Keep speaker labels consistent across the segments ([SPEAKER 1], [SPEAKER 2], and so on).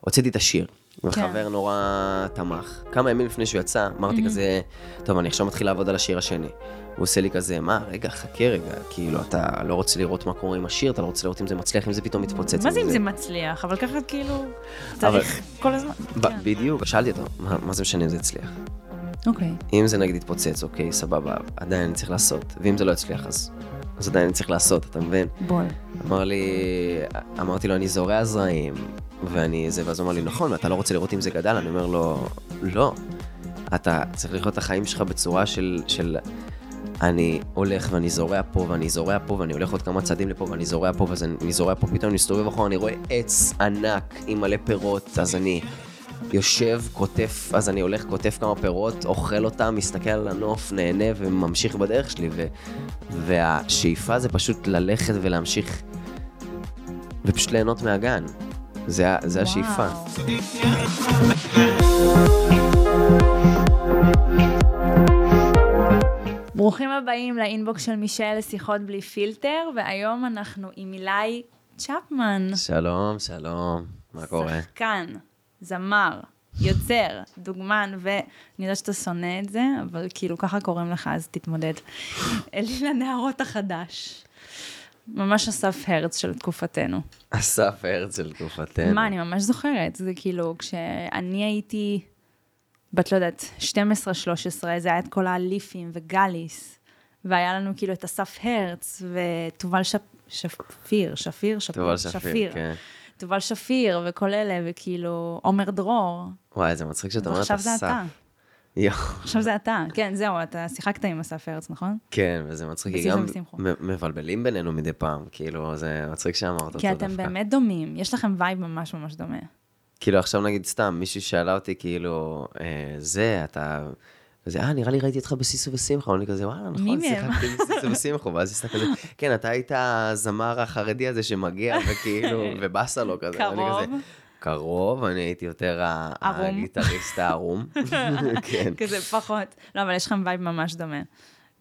[SPEAKER 1] הוצאתי את השיר. וחבר נורא תמך. כמה ימים לפני שהוא יצא, אמרתי כזה, טוב, אני עכשיו מתחיל לעבוד על השיר השני. הוא עושה לי כזה, מה, רגע, חכה רגע, כאילו, אתה לא רוצה לראות מה קורה עם השיר, אתה לא רוצה לראות אם זה מצליח, אם זה פתאום מתפוצץ.
[SPEAKER 2] מה זה אם זה מצליח? אבל ככה כאילו, צריך כל הזמן. כן.
[SPEAKER 1] בדיוק, שאלתי אותו, מה, מה זה משנה אם זה יצליח?
[SPEAKER 2] אוקיי.
[SPEAKER 1] אם זה נגיד יתפוצץ, אוקיי, סבבה, עדיין אני צריך לעשות. ואם זה לא יצליח, אז, אז עדיין אני צריך לעשות, אתה מבין?
[SPEAKER 2] בול.
[SPEAKER 1] אמר לי, אמרתי לו, אני זורע זרעים, ואני זה, ואז הוא אמר לי, נכון, ואתה לא רוצה לראות אם זה גדל? אני אומר לו, לא. אתה צריך לחיות את החיים שלך בצורה של, של אני הולך ואני זורע פה, ואני זורע פה, ואני הולך עוד כמה צעדים לפה, ואני זורע פה, ואז אני זורע פה, פתאום אני מסתובב אחורה, אני רואה עץ ענק עם מלא פירות, אז אני יושב, קוטף, אז אני הולך, קוטף כמה פירות, אוכל אותם, מסתכל על הנוף, נהנה וממשיך בדרך שלי, ו, והשאיפה זה פשוט ללכת ולהמשיך ופשוט ליהנות מהגן. זה, זה השאיפה.
[SPEAKER 2] ברוכים הבאים לאינבוקס של מישל לשיחות בלי פילטר, והיום אנחנו עם אילי צ'פמן.
[SPEAKER 1] שלום, שלום, מה קורה?
[SPEAKER 2] שחקן, זמר, יוצר, דוגמן, ואני יודעת שאתה שונא את זה, אבל כאילו ככה קוראים לך, אז תתמודד. אליל הנערות החדש. ממש אסף הרץ של תקופתנו.
[SPEAKER 1] אסף הרצל תקופתנו.
[SPEAKER 2] מה, אני ממש זוכרת, זה כאילו, כשאני הייתי, בת לא יודעת, 12-13, זה היה את כל האליפים וגליס, והיה לנו כאילו את אסף הרץ ותובל שפ... שפיר, שפיר, שפיר,
[SPEAKER 1] תובל שפיר, כן.
[SPEAKER 2] תובל שפיר וכל אלה, וכאילו, עומר דרור.
[SPEAKER 1] וואי, זה מצחיק שאתה אומר את
[SPEAKER 2] ועכשיו
[SPEAKER 1] אסף.
[SPEAKER 2] זה אתה. עכשיו זה אתה. כן, זהו, אתה שיחקת עם אסף הרץ, נכון?
[SPEAKER 1] כן, וזה מצחיק, כי גם מבלבלים בינינו מדי פעם, כאילו, זה מצחיק שאמרת אותו
[SPEAKER 2] כי
[SPEAKER 1] דווקא.
[SPEAKER 2] אתם באמת דומים, יש לכם vibe ממש ממש דומה.
[SPEAKER 1] כאילו, עכשיו נגיד סתם, מישהי שאלה אותי, כאילו, אה, זה, אתה... כזה, אה, נראה לי ראיתי אותך בשישו ושמחו, אני כזה, וואלה, נכון,
[SPEAKER 2] מי מהם?"
[SPEAKER 1] שיחקתי בשישו ושמחו, ואז היא כזה, כן, אתה היית הזמר החרדי הזה שמגיע, וכאילו, ובאסה לו כזה,
[SPEAKER 2] קרוב.
[SPEAKER 1] קרוב, אני הייתי יותר. הגיטריסט הערום. כן.
[SPEAKER 2] כזה פחות. לא, אבל יש לכם vibe ממש דומה.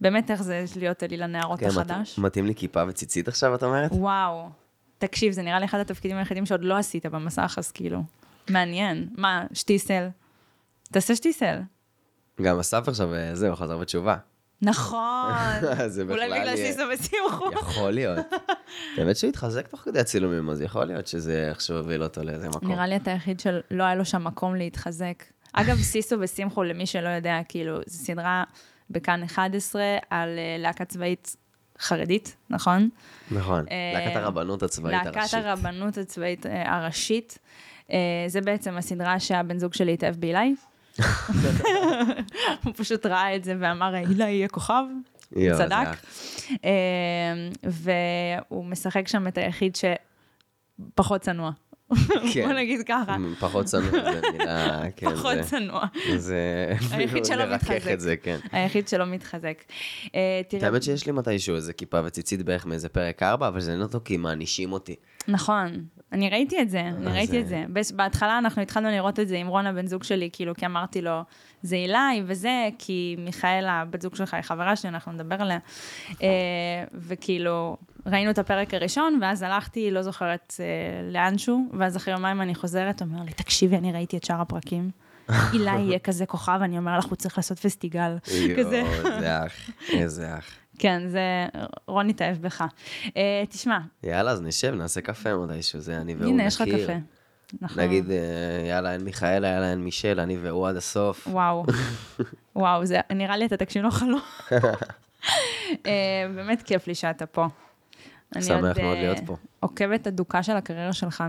[SPEAKER 2] באמת, איך זה להיות אליל הנערות
[SPEAKER 1] כן, מת-
[SPEAKER 2] החדש?
[SPEAKER 1] מתאים לי כיפה וציצית עכשיו, את אומרת?
[SPEAKER 2] וואו. תקשיב, זה נראה לי אחד התפקידים היחידים שעוד לא עשית במסך, אז כאילו, מעניין. מה, שטיסל? תעשה שטיסל.
[SPEAKER 1] גם אסף עכשיו, אה, זהו, חזר בתשובה.
[SPEAKER 2] נכון.
[SPEAKER 1] זה בכלל
[SPEAKER 2] אולי בגלל שישו ושמחו.
[SPEAKER 1] יכול להיות. האמת שהוא התחזק תוך כדי הצילומים, אז יכול להיות שזה איכשהו הוביל אותו לאיזה מקום.
[SPEAKER 2] נראה לי אתה היחיד שלא היה לו שם מקום להתחזק. אגב, סיסו ושמחו, למי שלא יודע, כאילו, זו סדרה בכאן 11 על אה, להקה צבאית חרדית, נכון?
[SPEAKER 1] נכון,
[SPEAKER 2] אה,
[SPEAKER 1] להקת הרבנות הצבאית
[SPEAKER 2] להקת
[SPEAKER 1] הראשית.
[SPEAKER 2] הרבנות הצבאית אה, הראשית. זה בעצם הסדרה שהבן זוג שלי התאהב באילי. הוא פשוט ראה את זה ואמר, אילי יהיה כוכב.
[SPEAKER 1] זה
[SPEAKER 2] צדק. אה, והוא משחק שם את היחיד שפחות צנוע.
[SPEAKER 1] כן.
[SPEAKER 2] בוא נגיד ככה,
[SPEAKER 1] פחות צנוע, זה מילה, כן,
[SPEAKER 2] פחות
[SPEAKER 1] זה-
[SPEAKER 2] צנוע.
[SPEAKER 1] זה...
[SPEAKER 2] היחיד שלא מתחזק.
[SPEAKER 1] את זה, כן.
[SPEAKER 2] היחיד שלא מתחזק. אה, תראה,
[SPEAKER 1] האמת שיש לי מתישהו איזה כיפה וציצית בערך מאיזה פרק 4, אבל זה אין אותו כי מענישים אותי.
[SPEAKER 2] נכון, אני ראיתי את זה, אני
[SPEAKER 1] אז,
[SPEAKER 2] ראיתי
[SPEAKER 1] אה,
[SPEAKER 2] את זה. בהתחלה אנחנו התחלנו לראות את זה עם רון הבן זוג שלי, כאילו, כי אמרתי לו, זה אילי וזה, כי מיכאל, הבת זוג שלך, היא חברה שלי, אנחנו נדבר עליה. אה, וכאילו, ראינו את הפרק הראשון, ואז הלכתי, לא זוכרת אה, לאנשהו, ואז אחרי יומיים אני חוזרת, אומר לי, תקשיבי, אני ראיתי את שאר הפרקים. אילי יהיה כזה כוכב, אני אומר לך, הוא צריך לעשות פסטיגל. כזה.
[SPEAKER 1] איזה אח, איזה אח.
[SPEAKER 2] כן, זה, רון התאהב בך. אה, תשמע,
[SPEAKER 1] יאללה, אז נשב, נעשה קפה מתישהו, זה אני והוא
[SPEAKER 2] הנה, יש לך
[SPEAKER 1] נכיר.
[SPEAKER 2] קפה. נכון.
[SPEAKER 1] נגיד, אה, יאללה, אין מיכאל, יאללה, אין מישל, אני והוא עד הסוף.
[SPEAKER 2] וואו, וואו, זה נראה לי אתה תקשיב לו חלום. אה, באמת כיף לי שאתה פה. אני
[SPEAKER 1] שמח
[SPEAKER 2] עוד,
[SPEAKER 1] מאוד להיות פה.
[SPEAKER 2] עוקבת אדוקה של הקריירה שלך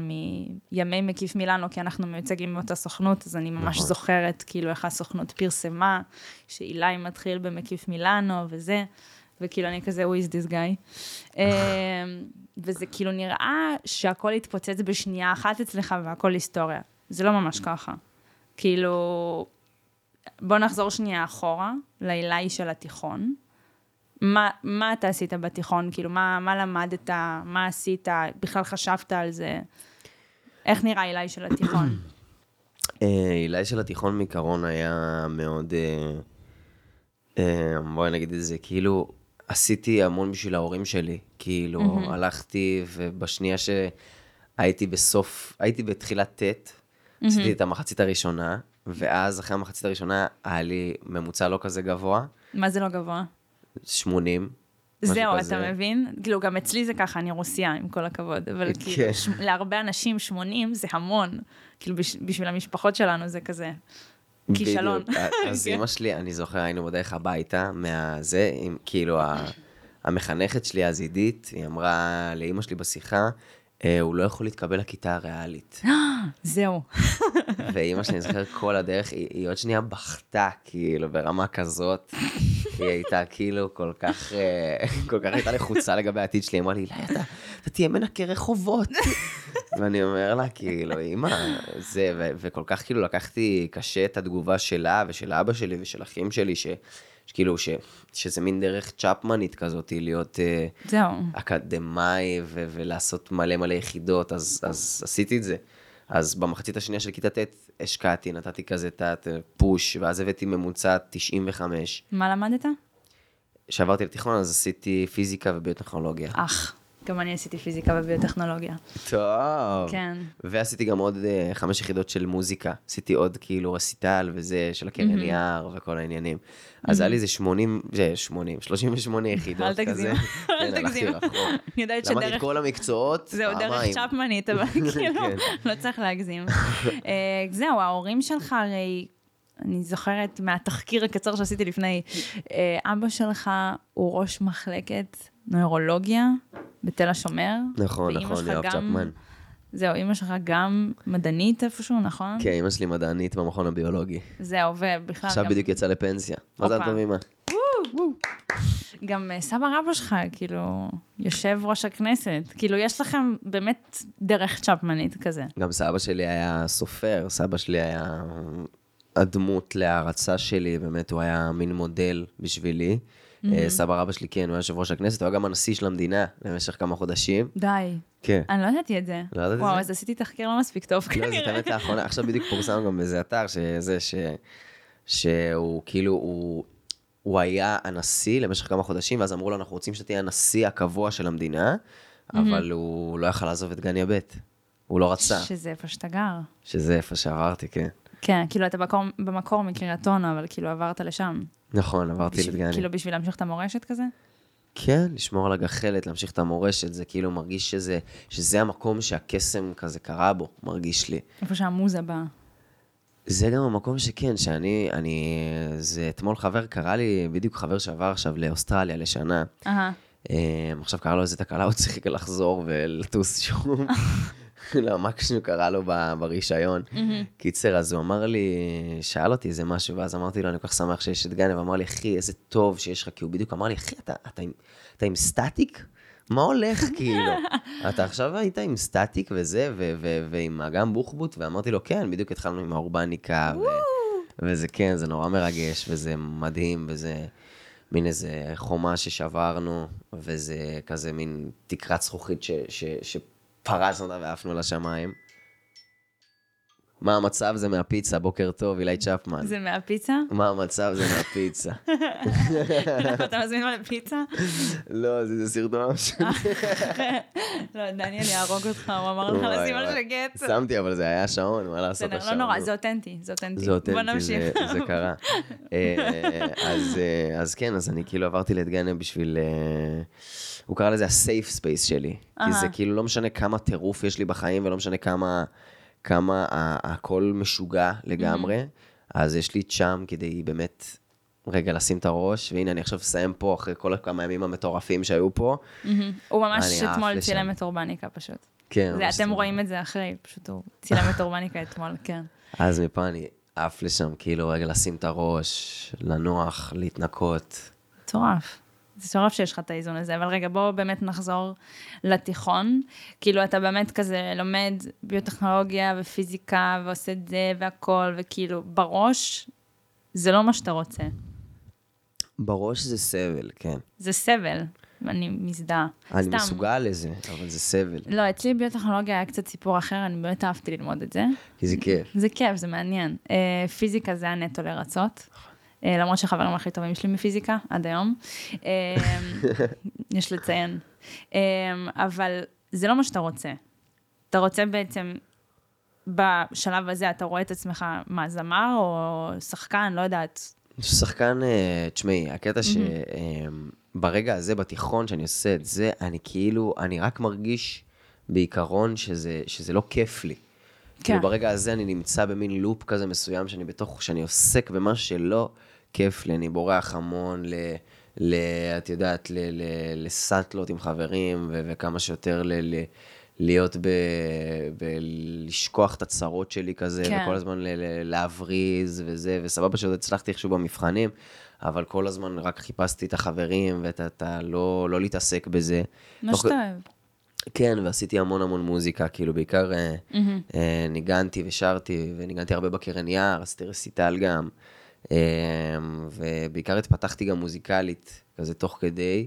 [SPEAKER 2] מימי מקיף מילאנו, כי אנחנו מיוצגים מאותה סוכנות, אז אני ממש
[SPEAKER 1] נכון.
[SPEAKER 2] זוכרת כאילו איך הסוכנות פרסמה, שאילי מתחיל במקיף מילאנו וזה, וכאילו אני כזה, who is this guy? אה, וזה כאילו נראה שהכל התפוצץ בשנייה אחת אצלך והכל היסטוריה. זה לא ממש ככה. כאילו, בוא נחזור שנייה אחורה, לאילי של התיכון. מה, מה אתה עשית בתיכון? כאילו, מה, מה למדת? מה עשית? בכלל חשבת על זה? איך נראה אילי של התיכון?
[SPEAKER 1] אה, עילי של התיכון מעיקרון היה מאוד, אה, אה, בואי נגיד את זה, כאילו עשיתי המון בשביל ההורים שלי. כאילו, הלכתי, ובשנייה שהייתי בסוף, הייתי בתחילת ט', עשיתי את המחצית הראשונה, ואז אחרי המחצית הראשונה היה לי ממוצע לא כזה גבוה,
[SPEAKER 2] מה זה לא גבוה?
[SPEAKER 1] 80. משהו
[SPEAKER 2] זהו,
[SPEAKER 1] כזה.
[SPEAKER 2] אתה מבין? כאילו, גם אצלי זה ככה, אני רוסייה, עם כל הכבוד, אבל
[SPEAKER 1] כן.
[SPEAKER 2] כאילו, ש- להרבה אנשים 80 זה המון. כאילו, בש- בשביל המשפחות שלנו זה כזה כישלון.
[SPEAKER 1] אז
[SPEAKER 2] כן.
[SPEAKER 1] אמא שלי, אני זוכר, היינו בדרך הביתה מהזה, עם, כאילו, המחנכת שלי, אז עידית, היא אמרה לאמא שלי בשיחה, "אה, הוא לא יכול להתקבל לכיתה הריאלית.
[SPEAKER 2] זהו.
[SPEAKER 1] ואימא שלי, אני זוכר כל הדרך, היא, היא עוד שנייה בכתה, כאילו, ברמה כזאת. היא הייתה כאילו כל כך, אה, כל כך הייתה לחוצה לגבי העתיד שלי, אמרה לי, לא, אתה, אתה תהיה מנקה רחובות. ואני אומר לה, כאילו, אימא, זה, ו- וכל כך כאילו לקחתי קשה את התגובה שלה ושל אבא שלי ושל אחים שלי, ש... שכאילו, ש, שזה מין דרך צ'פמנית כזאת, להיות אה,
[SPEAKER 2] זהו.
[SPEAKER 1] אקדמאי ו- ולעשות מלא מלא יחידות, אז, אז עשיתי את זה. אז במחצית השנייה של כיתה ט' השקעתי, נתתי כזה את הפוש, ואז הבאתי ממוצע 95.
[SPEAKER 2] מה למדת?
[SPEAKER 1] כשעברתי לתיכון אז עשיתי פיזיקה וביוטכנולוגיה.
[SPEAKER 2] אח. גם אני עשיתי פיזיקה וביוטכנולוגיה.
[SPEAKER 1] טוב.
[SPEAKER 2] כן.
[SPEAKER 1] ועשיתי גם עוד אה, חמש יחידות של מוזיקה. עשיתי עוד כאילו רסיטל וזה, של הקרן יער וכל העניינים. אז היה לי איזה 80, זה 80, 38 יחידות
[SPEAKER 2] אל
[SPEAKER 1] כזה.
[SPEAKER 2] תגזים. אל
[SPEAKER 1] כן,
[SPEAKER 2] תגזים. אני יודעת
[SPEAKER 1] למדתי
[SPEAKER 2] שדרך...
[SPEAKER 1] את כל המקצועות,
[SPEAKER 2] זהו, דרך
[SPEAKER 1] פעמיים.
[SPEAKER 2] צ'פמנית, אבל כאילו,
[SPEAKER 1] כן.
[SPEAKER 2] לא צריך להגזים. אה, זהו, ההורים שלך הרי, אני זוכרת מהתחקיר הקצר שעשיתי לפני, אה, אבא שלך הוא ראש מחלקת נוירולוגיה בתל השומר.
[SPEAKER 1] נכון, נכון, יואב
[SPEAKER 2] גם-
[SPEAKER 1] צ'פמן.
[SPEAKER 2] זהו, אימא שלך גם מדענית איפשהו, נכון?
[SPEAKER 1] כן, אמא שלי מדענית במכון הביולוגי.
[SPEAKER 2] זהו, ובכלל
[SPEAKER 1] עכשיו
[SPEAKER 2] גם...
[SPEAKER 1] בדיוק יצאה לפנסיה. מזל. טוב אמא.
[SPEAKER 2] גם אה, סבא רבא שלך, כאילו, יושב ראש הכנסת. כאילו, יש לכם באמת דרך צ'פמנית כזה.
[SPEAKER 1] גם סבא שלי היה סופר, סבא שלי היה הדמות להערצה שלי, באמת, הוא היה מין מודל בשבילי. אה, סבא רבא שלי, כן, הוא היה יושב ראש הכנסת, הוא היה גם הנשיא של המדינה למשך כמה חודשים.
[SPEAKER 2] די.
[SPEAKER 1] כן.
[SPEAKER 2] אני לא ידעתי את זה.
[SPEAKER 1] לא ידעת את
[SPEAKER 2] וואו,
[SPEAKER 1] זה?
[SPEAKER 2] אז עשיתי תחקיר לא מספיק טוב,
[SPEAKER 1] לא, זה
[SPEAKER 2] כנראה.
[SPEAKER 1] האמת לאחרונה, עכשיו בדיוק פורסם גם באיזה אתר, שזה, ש... שהוא כאילו, הוא... הוא היה הנשיא למשך כמה חודשים, ואז אמרו לו, אנחנו רוצים שתהיה הנשיא הקבוע של המדינה, אבל הוא לא יכל לעזוב את גן יבט. הוא לא רצה,
[SPEAKER 2] שזה איפה שאתה גר.
[SPEAKER 1] שזה איפה שעברתי, כן.
[SPEAKER 2] כן, כאילו, אתה במקור, במקור מקריית אונו, אבל כאילו עברת לשם.
[SPEAKER 1] נכון, עברתי
[SPEAKER 2] בשביל-
[SPEAKER 1] לדגני.
[SPEAKER 2] כאילו, בשביל להמשיך את המורשת כזה?
[SPEAKER 1] כן, לשמור על הגחלת, להמשיך את המורשת, זה כאילו מרגיש שזה, שזה המקום שהקסם כזה קרה בו, מרגיש לי.
[SPEAKER 2] איפה שהמוזה באה.
[SPEAKER 1] זה גם המקום שכן, שאני, אני, זה אתמול חבר קרא לי, בדיוק חבר שעבר עכשיו לאוסטרליה לשנה. אה, עכשיו קרה לו איזה תקלה, הוא צריך לחזור ולטוס שוב. לא, מקסימום קרה לו ברישיון. קיצר, אז הוא אמר לי, שאל אותי איזה משהו, ואז אמרתי לו, אני כל כך שמח שיש את גני, ואמר לי, אחי, איזה טוב שיש לך, כי הוא בדיוק אמר לי, אחי, אתה, אתה, עם- אתה עם סטטיק? מה הולך, כאילו? אתה עכשיו היית עם סטטיק וזה, ועם אגם בוחבוט, ואמרתי לו, כן, בדיוק התחלנו עם האורבניקה, וזה כן, זה נורא מרגש, וזה מדהים, וזה מין איזה חומה ששברנו, וזה כזה מין תקרת זכוכית ש- ש- שפרצנו אותה ועפנו לשמיים. מה המצב זה מהפיצה, בוקר טוב, אילי צ'פמן.
[SPEAKER 2] זה מהפיצה?
[SPEAKER 1] מה המצב זה מהפיצה.
[SPEAKER 2] אתה מזמין אותה לפיצה?
[SPEAKER 1] לא, זה סרטון שלי.
[SPEAKER 2] לא, דניאל יהרוג אותך, הוא אמר לך לשים על שקט.
[SPEAKER 1] שמתי, אבל זה היה שעון, מה לעשות
[SPEAKER 2] בסדר, לא
[SPEAKER 1] השעון?
[SPEAKER 2] נורא, זה אותנטי, זה אותנטי.
[SPEAKER 1] זה אותנטי, זה- קרה. אה, אז, אה, אז כן, אז אני כאילו עברתי לדגניה בשביל... הוא קרא לזה ה-safe space שלי. כי זה. כאילו לא משנה כמה טירוף יש לי בחיים, ולא משנה כמה, כמה הכל משוגע לגמרי, אז יש לי שם כדי באמת... רגע, לשים את הראש, והנה, אני עכשיו אסיים פה אחרי כל כמה ימים המטורפים שהיו פה.
[SPEAKER 2] מהמם. הוא ממש אתמול. צילם את אורבניקה פשוט.
[SPEAKER 1] כן,
[SPEAKER 2] זה, אתם. רואים את זה אחרי, פשוט הוא צילם את אורבניקה אתמול, כן.
[SPEAKER 1] אז מפה אני עף לשם, כאילו, רגע, לשים את הראש, לנוח, להתנקות.
[SPEAKER 2] מטורף. זה מטורף שיש לך את האיזון הזה, אבל רגע, בואו באמת נחזור לתיכון. כאילו, אתה באמת כזה לומד ביוטכנולוגיה ופיזיקה ועושה את זה והכל, וכאילו, בראש, זה לא מה שאתה רוצה.
[SPEAKER 1] בראש זה סבל, כן.
[SPEAKER 2] זה סבל, אני מזדהה.
[SPEAKER 1] אני
[SPEAKER 2] סתם.
[SPEAKER 1] מסוגל לזה, אבל זה סבל.
[SPEAKER 2] לא, אצלי ביוטכנולוגיה היה קצת סיפור אחר, אני באמת אהבתי ללמוד את זה.
[SPEAKER 1] כי זה כיף.
[SPEAKER 2] זה כיף, זה מעניין. אה, פיזיקה זה היה נטו לרצות. אה, למרות שהחברים הכי טובים שלי מפיזיקה, עד היום. אה, יש לציין. אה, אבל זה לא מה שאתה רוצה. אתה רוצה בעצם בשלב הזה אתה רואה את עצמך, מה, זמר או שחקן, לא יודעת.
[SPEAKER 1] שחקן, תשמעי, הקטע שברגע הזה בתיכון שאני עושה את זה, אני כאילו, אני רק מרגיש בעיקרון שזה, שזה לא כיף לי. כן. כאילו ברגע הזה אני נמצא במין לופ כזה מסוים, שאני בתוך, שאני עוסק במה שלא כיף לי, אני בורח המון ל... ל את יודעת, ל, ל, לסאטלות עם חברים, ו, וכמה שיותר ל, ל, להיות ב... ב... לשכוח את הצרות שלי כזה, כן. וכל הזמן ל... ל... להבריז וזה, וסבבה שעוד הצלחתי איכשהו במבחנים, אבל כל הזמן רק חיפשתי את החברים, ואת ה... לא, לא להתעסק בזה.
[SPEAKER 2] מה שאתה אוהב.
[SPEAKER 1] כן, ועשיתי המון המון מוזיקה, כאילו בעיקר mm-hmm. אה, ניגנתי ושרתי, וניגנתי הרבה בקרן יער, עשיתי רסיטל גם, ובעיקר התפתחתי גם מוזיקלית, כזה תוך כדי.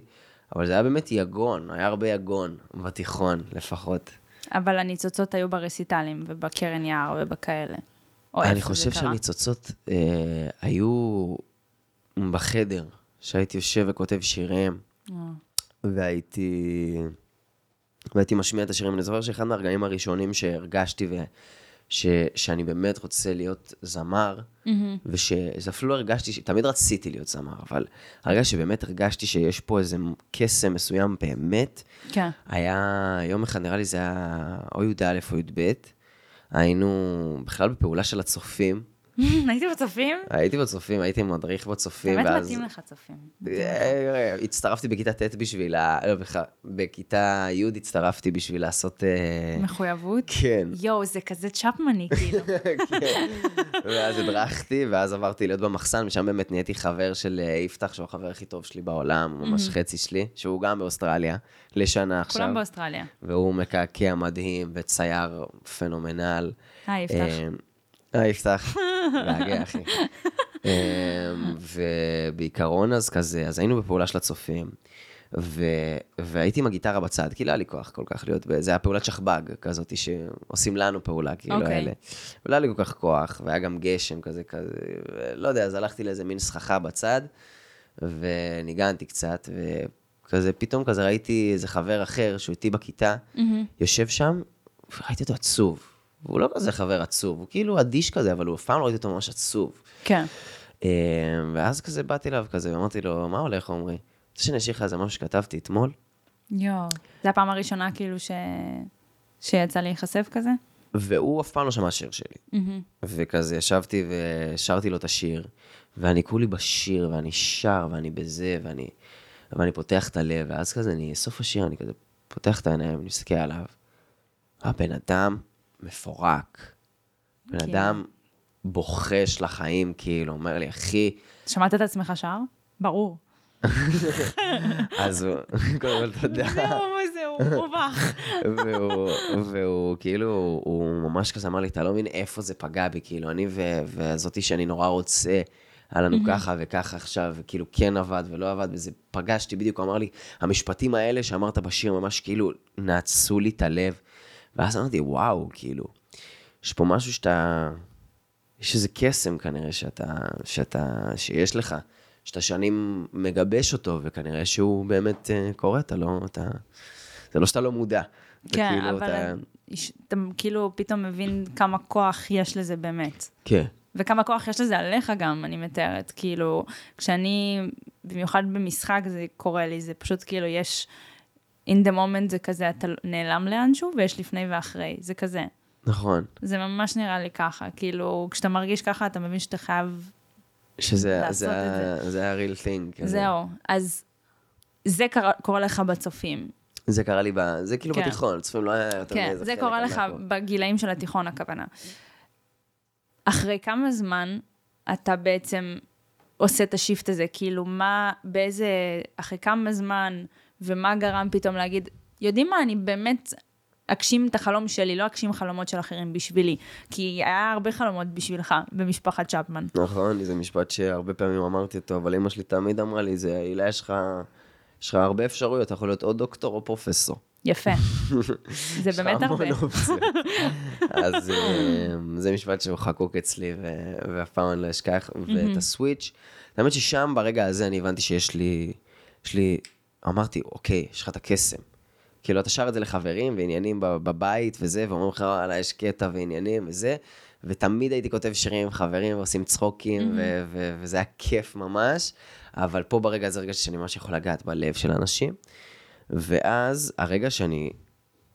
[SPEAKER 1] אבל זה היה באמת יגון, היה הרבה יגון, בתיכון לפחות.
[SPEAKER 2] אבל הניצוצות היו ברסיטלים ובקרן יער ובכאלה.
[SPEAKER 1] אני חושב שהניצוצות אה, היו בחדר, שהייתי יושב וכותב שירים, אה. והייתי, והייתי משמיע את השירים. אני זוכר שאחד מהרגעים הראשונים שהרגשתי ו... ש, שאני באמת רוצה להיות זמר, mm-hmm. ושזה אפילו לא הרגשתי, תמיד רציתי להיות זמר, אבל הרגע שבאמת הרגשתי שיש פה איזה קסם מסוים באמת, כן. היה, יום אחד נראה לי זה היה או י"א או י"ב, היינו בכלל בפעולה של הצופים,
[SPEAKER 2] הייתי בצופים?
[SPEAKER 1] הייתי בצופים, הייתי מדריך בצופים.
[SPEAKER 2] באמת מתאים לך צופים.
[SPEAKER 1] אה, הצטרפתי בכיתה ט' בשביל ה... לא, בכיתה י' הצטרפתי בשביל לעשות... אה,
[SPEAKER 2] מחויבות?
[SPEAKER 1] כן.
[SPEAKER 2] יואו, זה כזה צ'פמני, כאילו. כן.
[SPEAKER 1] ואז הדרכתי, ואז עברתי להיות במחסן, ושם באמת נהייתי חבר של אה, יפתח, שהוא החבר הכי טוב שלי בעולם, ממש חצי שלי, שהוא גם באוסטרליה, לשנה עכשיו.
[SPEAKER 2] כולם באוסטרליה.
[SPEAKER 1] והוא מקעקע מדהים, וצייר פנומנל.
[SPEAKER 2] היי, יפתח.
[SPEAKER 1] אה, יפתח. להגיע, אחי. אמ, ובעיקרון אז כזה, אז היינו בפעולה של הצופים, ו... והייתי עם הגיטרה בצד, כי לא היה לי כוח כל כך להיות, זה היה פעולת שכב"ג כזאת, שעושים לנו פעולה, כאילו, okay. אוקיי. האלה. ולא היה לי כל כך כוח, והיה גם גשם כזה, כזה, לא יודע, אז הלכתי לאיזה מין סככה בצד, וניגנתי קצת, וכזה, פתאום כזה ראיתי איזה חבר אחר, שהוא איתי בכיתה, mm-hmm. יושב שם, וראיתי אותו עצוב. והוא לא כזה חבר עצוב, הוא כאילו אדיש כזה, אבל הוא אף פעם לא ראיתי אותו ממש עצוב.
[SPEAKER 2] כן.
[SPEAKER 1] אמ, ואז כזה באתי אליו כזה, ואמרתי לו, מה הולך, עמרי? רוצה שאני אשאיר לך איזה משהו שכתבתי אתמול?
[SPEAKER 2] יואו. זו הפעם הראשונה כאילו ש... שיצא להיחשף כזה?
[SPEAKER 1] והוא אף פעם לא שמע שיר שלי. Mm-hmm. וכזה ישבתי ושרתי לו את השיר, ואני כולי בשיר, ואני שר, ואני בזה, ואני, ואני פותח את הלב, ואז כזה, אני, סוף השיר, אני כזה פותח את העיניים, אני מסתכל עליו. הבן אדם מפורק. בן כן. אדם בוחש לחיים, כאילו, אומר לי, אחי...
[SPEAKER 2] שמעת את עצמך שר? ברור.
[SPEAKER 1] אז הוא, קודם כל תודה.
[SPEAKER 2] זהו, הוא בח.
[SPEAKER 1] והוא כאילו, הוא ממש כזה אמר לי, אתה לא מבין איפה זה פגע בי, כאילו, אני וזאתי שאני נורא רוצה, היה לנו ככה וככה עכשיו, כאילו כן עבד ולא עבד, וזה פגשתי בדיוק, הוא אמר לי, המשפטים האלה שאמרת בשיר ממש כאילו נעצו לי את הלב. ואז אמרתי, וואו, כאילו, יש פה משהו שאתה... יש איזה קסם כנראה שאתה, שאתה, שיש לך, שאתה שנים מגבש אותו, וכנראה שהוא באמת uh, קורה, אתה לא, אתה... זה לא שאתה לא מודע.
[SPEAKER 2] כן, כאילו אבל אתה... אתה כאילו פתאום מבין כמה כוח יש לזה באמת.
[SPEAKER 1] כן.
[SPEAKER 2] וכמה כוח יש לזה עליך גם, אני מתארת. כאילו, כשאני, במיוחד במשחק זה קורה לי, זה פשוט כאילו יש... in the moment זה כזה, אתה נעלם לאנשהו, ויש לפני ואחרי, זה כזה.
[SPEAKER 1] נכון.
[SPEAKER 2] זה ממש נראה לי ככה, כאילו, כשאתה מרגיש ככה, אתה מבין שאתה חייב
[SPEAKER 1] שזה, לעשות זה, את זה. זה ה-real thing.
[SPEAKER 2] כזה. זהו, אז זה קרה, קורה לך בצופים.
[SPEAKER 1] זה קרה לי, ב... זה כאילו כן. בתיכון, צופים לא היה יותר
[SPEAKER 2] כן, זה קורה לך בגילאים של התיכון, הכוונה. אחרי כמה זמן אתה בעצם עושה את השיפט הזה? כאילו, מה, באיזה, אחרי כמה זמן... ומה גרם פתאום להגיד, יודעים מה, אני באמת אגשים את החלום שלי, לא אגשים חלומות של אחרים בשבילי. כי היה הרבה חלומות בשבילך במשפחת צ'פמן.
[SPEAKER 1] נכון, זה משפט שהרבה פעמים אמרתי אותו, אבל אמא שלי תמיד אמרה לי, זה, הילה, יש לך, יש לך הרבה אפשרויות, אתה יכול להיות או דוקטור או פרופסור.
[SPEAKER 2] יפה. זה באמת הרבה.
[SPEAKER 1] אז אה, זה משפט שהוא חקוק אצלי, ואף פעם אני לא אשכח. ואת הסוויץ', האמת ששם, ברגע הזה, אני הבנתי שיש לי, יש לי אמרתי, אוקיי, יש לך את הקסם. כאילו, אתה שר את זה לחברים ועניינים בבית וזה, ואומרים לך, וואלה, יש קטע ועניינים וזה, ותמיד הייתי כותב שירים עם חברים ועושים צחוקים, mm-hmm. ו- ו- וזה היה כיף ממש, אבל פה ברגע הזה הרגשתי שאני ממש יכול לגעת בלב של אנשים. ואז הרגע שאני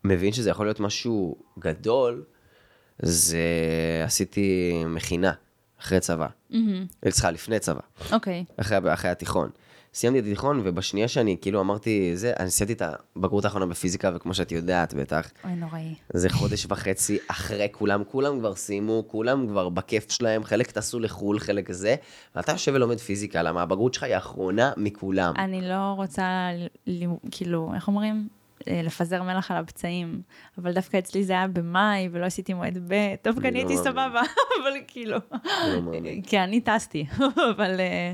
[SPEAKER 1] מבין שזה יכול להיות משהו גדול, זה עשיתי מכינה אחרי צבא. Mm-hmm. סליחה, לפני צבא.
[SPEAKER 2] אוקיי. Okay.
[SPEAKER 1] אחרי, אחרי התיכון. סיימתי את התיכון, ובשנייה שאני כאילו אמרתי, זה, אני סיימתי את הבגרות האחרונה בפיזיקה, וכמו שאת יודעת, בטח.
[SPEAKER 2] אוי, נוראי.
[SPEAKER 1] זה חודש וחצי אחרי כולם, כולם כבר סיימו, כולם כבר בכיף שלהם, חלק טסו לחו"ל, חלק זה, ואתה יושב ולומד פיזיקה, למה הבגרות שלך היא האחרונה מכולם.
[SPEAKER 2] אני לא רוצה, כאילו, איך אומרים? אה, לפזר מלח על הפצעים, אבל דווקא אצלי זה היה במאי ולא עשיתי מועד ב', דווקא אני הייתי לא סבבה, אבל כאילו, לא כי אני טסתי, אבל אה,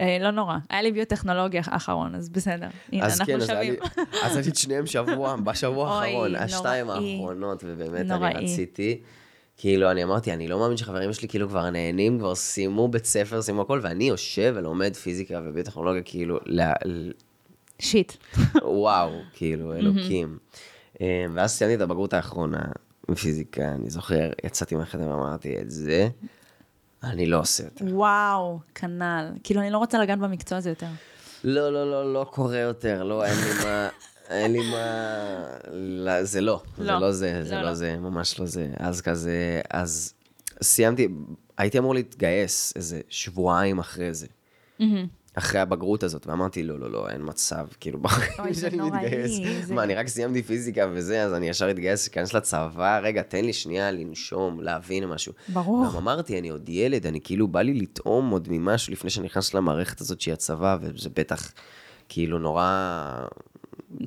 [SPEAKER 2] אה, לא נורא. היה לי ביוטכנולוגיה האחרון, אז בסדר, הנה, אנחנו שווים.
[SPEAKER 1] אז עשית שניהם שבוע, בשבוע האחרון, השתיים האחרונות, ובאמת אני רציתי. כאילו, אני אמרתי, אני לא מאמין שחברים שלי כאילו כבר נהנים, כבר סיימו בית ספר, סיימו הכל, ואני יושב ולומד פיזיקה וביוטכנולוגיה, כאילו,
[SPEAKER 2] שיט.
[SPEAKER 1] וואו, כאילו, אלוקים. אה, ואז סיימתי את הבגרות האחרונה בפיזיקה, אני זוכר, יצאתי מהחדר ואמרתי, את זה אני לא עושה יותר.
[SPEAKER 2] וואו, כנ"ל. כאילו, אני לא רוצה לגעת במקצוע הזה יותר.
[SPEAKER 1] לא, לא, לא, לא קורה יותר, לא, אין לי מה... אין לי מה... לא, זה לא, לא, זה לא זה, זה לא, לא, לא זה, ממש לא זה. אז כזה, אז סיימתי, הייתי אמור להתגייס איזה שבועיים אחרי זה. Mm-hmm. אחרי הבגרות הזאת, ואמרתי, לא, לא, לא, אין מצב, כאילו, בחיים שאני מתגייס. זה... מה, אני רק סיימתי פיזיקה וזה, אז אני ישר אתגייס, אכנס לצבא, רגע, תן לי שנייה לנשום, להבין משהו.
[SPEAKER 2] ברור.
[SPEAKER 1] גם אמרתי, אני עוד ילד, אני כאילו, בא לי לטעום עוד ממשהו לפני שאני נכנס למערכת הזאת שהיא הצבא, וזה בטח, כאילו, נורא...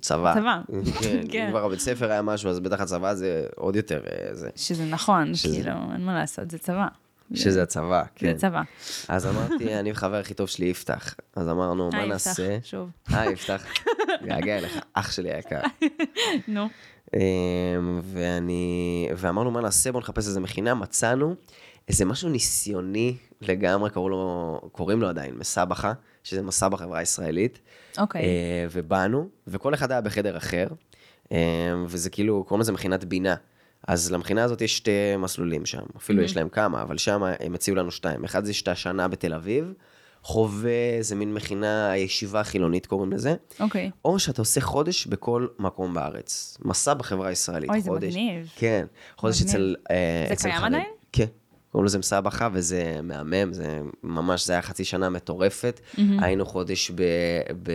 [SPEAKER 1] צבא.
[SPEAKER 2] צבא.
[SPEAKER 1] כן, כן. אם כבר הבית ספר היה משהו, אז בטח הצבא זה עוד יותר... אה, זה.
[SPEAKER 2] שזה נכון, שזה... כאילו, אין מה לעשות, זה צבא.
[SPEAKER 1] שזה הצבא, כן.
[SPEAKER 2] זה צבא.
[SPEAKER 1] אז אמרתי, אני וחבר הכי טוב שלי יפתח. אז אמרנו, מה נעשה?
[SPEAKER 2] היי, יפתח, שוב.
[SPEAKER 1] היי, יפתח. געגע אליך, אח שלי היקר.
[SPEAKER 2] נו.
[SPEAKER 1] אמ, ואני, ואמרנו, מה נעשה? בואו נחפש איזה מכינה. מצאנו איזה משהו ניסיוני לגמרי, קראו לו, קוראים לו עדיין, מסבכה, שזה מסע בחברה הישראלית.
[SPEAKER 2] אוקיי. Okay.
[SPEAKER 1] אה, ובאנו, וכל אחד היה בחדר אחר, אמ, וזה כאילו, קוראים לזה מכינת בינה. אז למכינה הזאת יש שתי מסלולים שם, אפילו mm-hmm. יש להם כמה, אבל שם הם הציעו לנו שתיים. אחד זה שאתה שנה בתל אביב, חווה איזה מין מכינה, הישיבה החילונית קוראים לזה.
[SPEAKER 2] אוקיי. Okay.
[SPEAKER 1] או שאתה עושה חודש בכל מקום בארץ. מסע בחברה הישראלית.
[SPEAKER 2] אוי,
[SPEAKER 1] חודש,
[SPEAKER 2] זה מגניב.
[SPEAKER 1] כן, חודש
[SPEAKER 2] מגניב.
[SPEAKER 1] אצל...
[SPEAKER 2] אה, זה קיים עדיין?
[SPEAKER 1] כן. קוראים לזה מסבכה, וזה מהמם, זה ממש, זה היה חצי שנה מטורפת. Mm-hmm. היינו חודש ב, ב,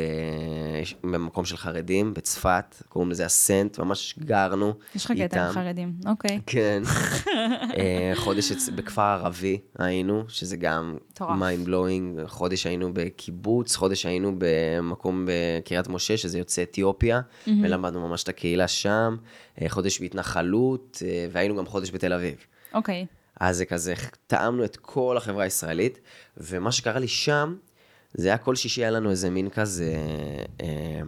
[SPEAKER 1] במקום של חרדים, בצפת, קוראים לזה אסנט, ממש גרנו איתם.
[SPEAKER 2] יש לך קטע עם חרדים, אוקיי.
[SPEAKER 1] כן. אה, חודש בכפר ערבי היינו, שזה גם mind blowing. חודש היינו בקיבוץ, חודש היינו במקום בקריית משה, שזה יוצא אתיופיה, mm-hmm. ולמדנו ממש את הקהילה שם. אה, חודש בהתנחלות, אה, והיינו גם חודש בתל אביב.
[SPEAKER 2] אוקיי. Okay.
[SPEAKER 1] אז זה כזה, טעמנו את כל החברה הישראלית, ומה שקרה לי שם, זה היה כל שישי היה לנו איזה מין כזה, אה,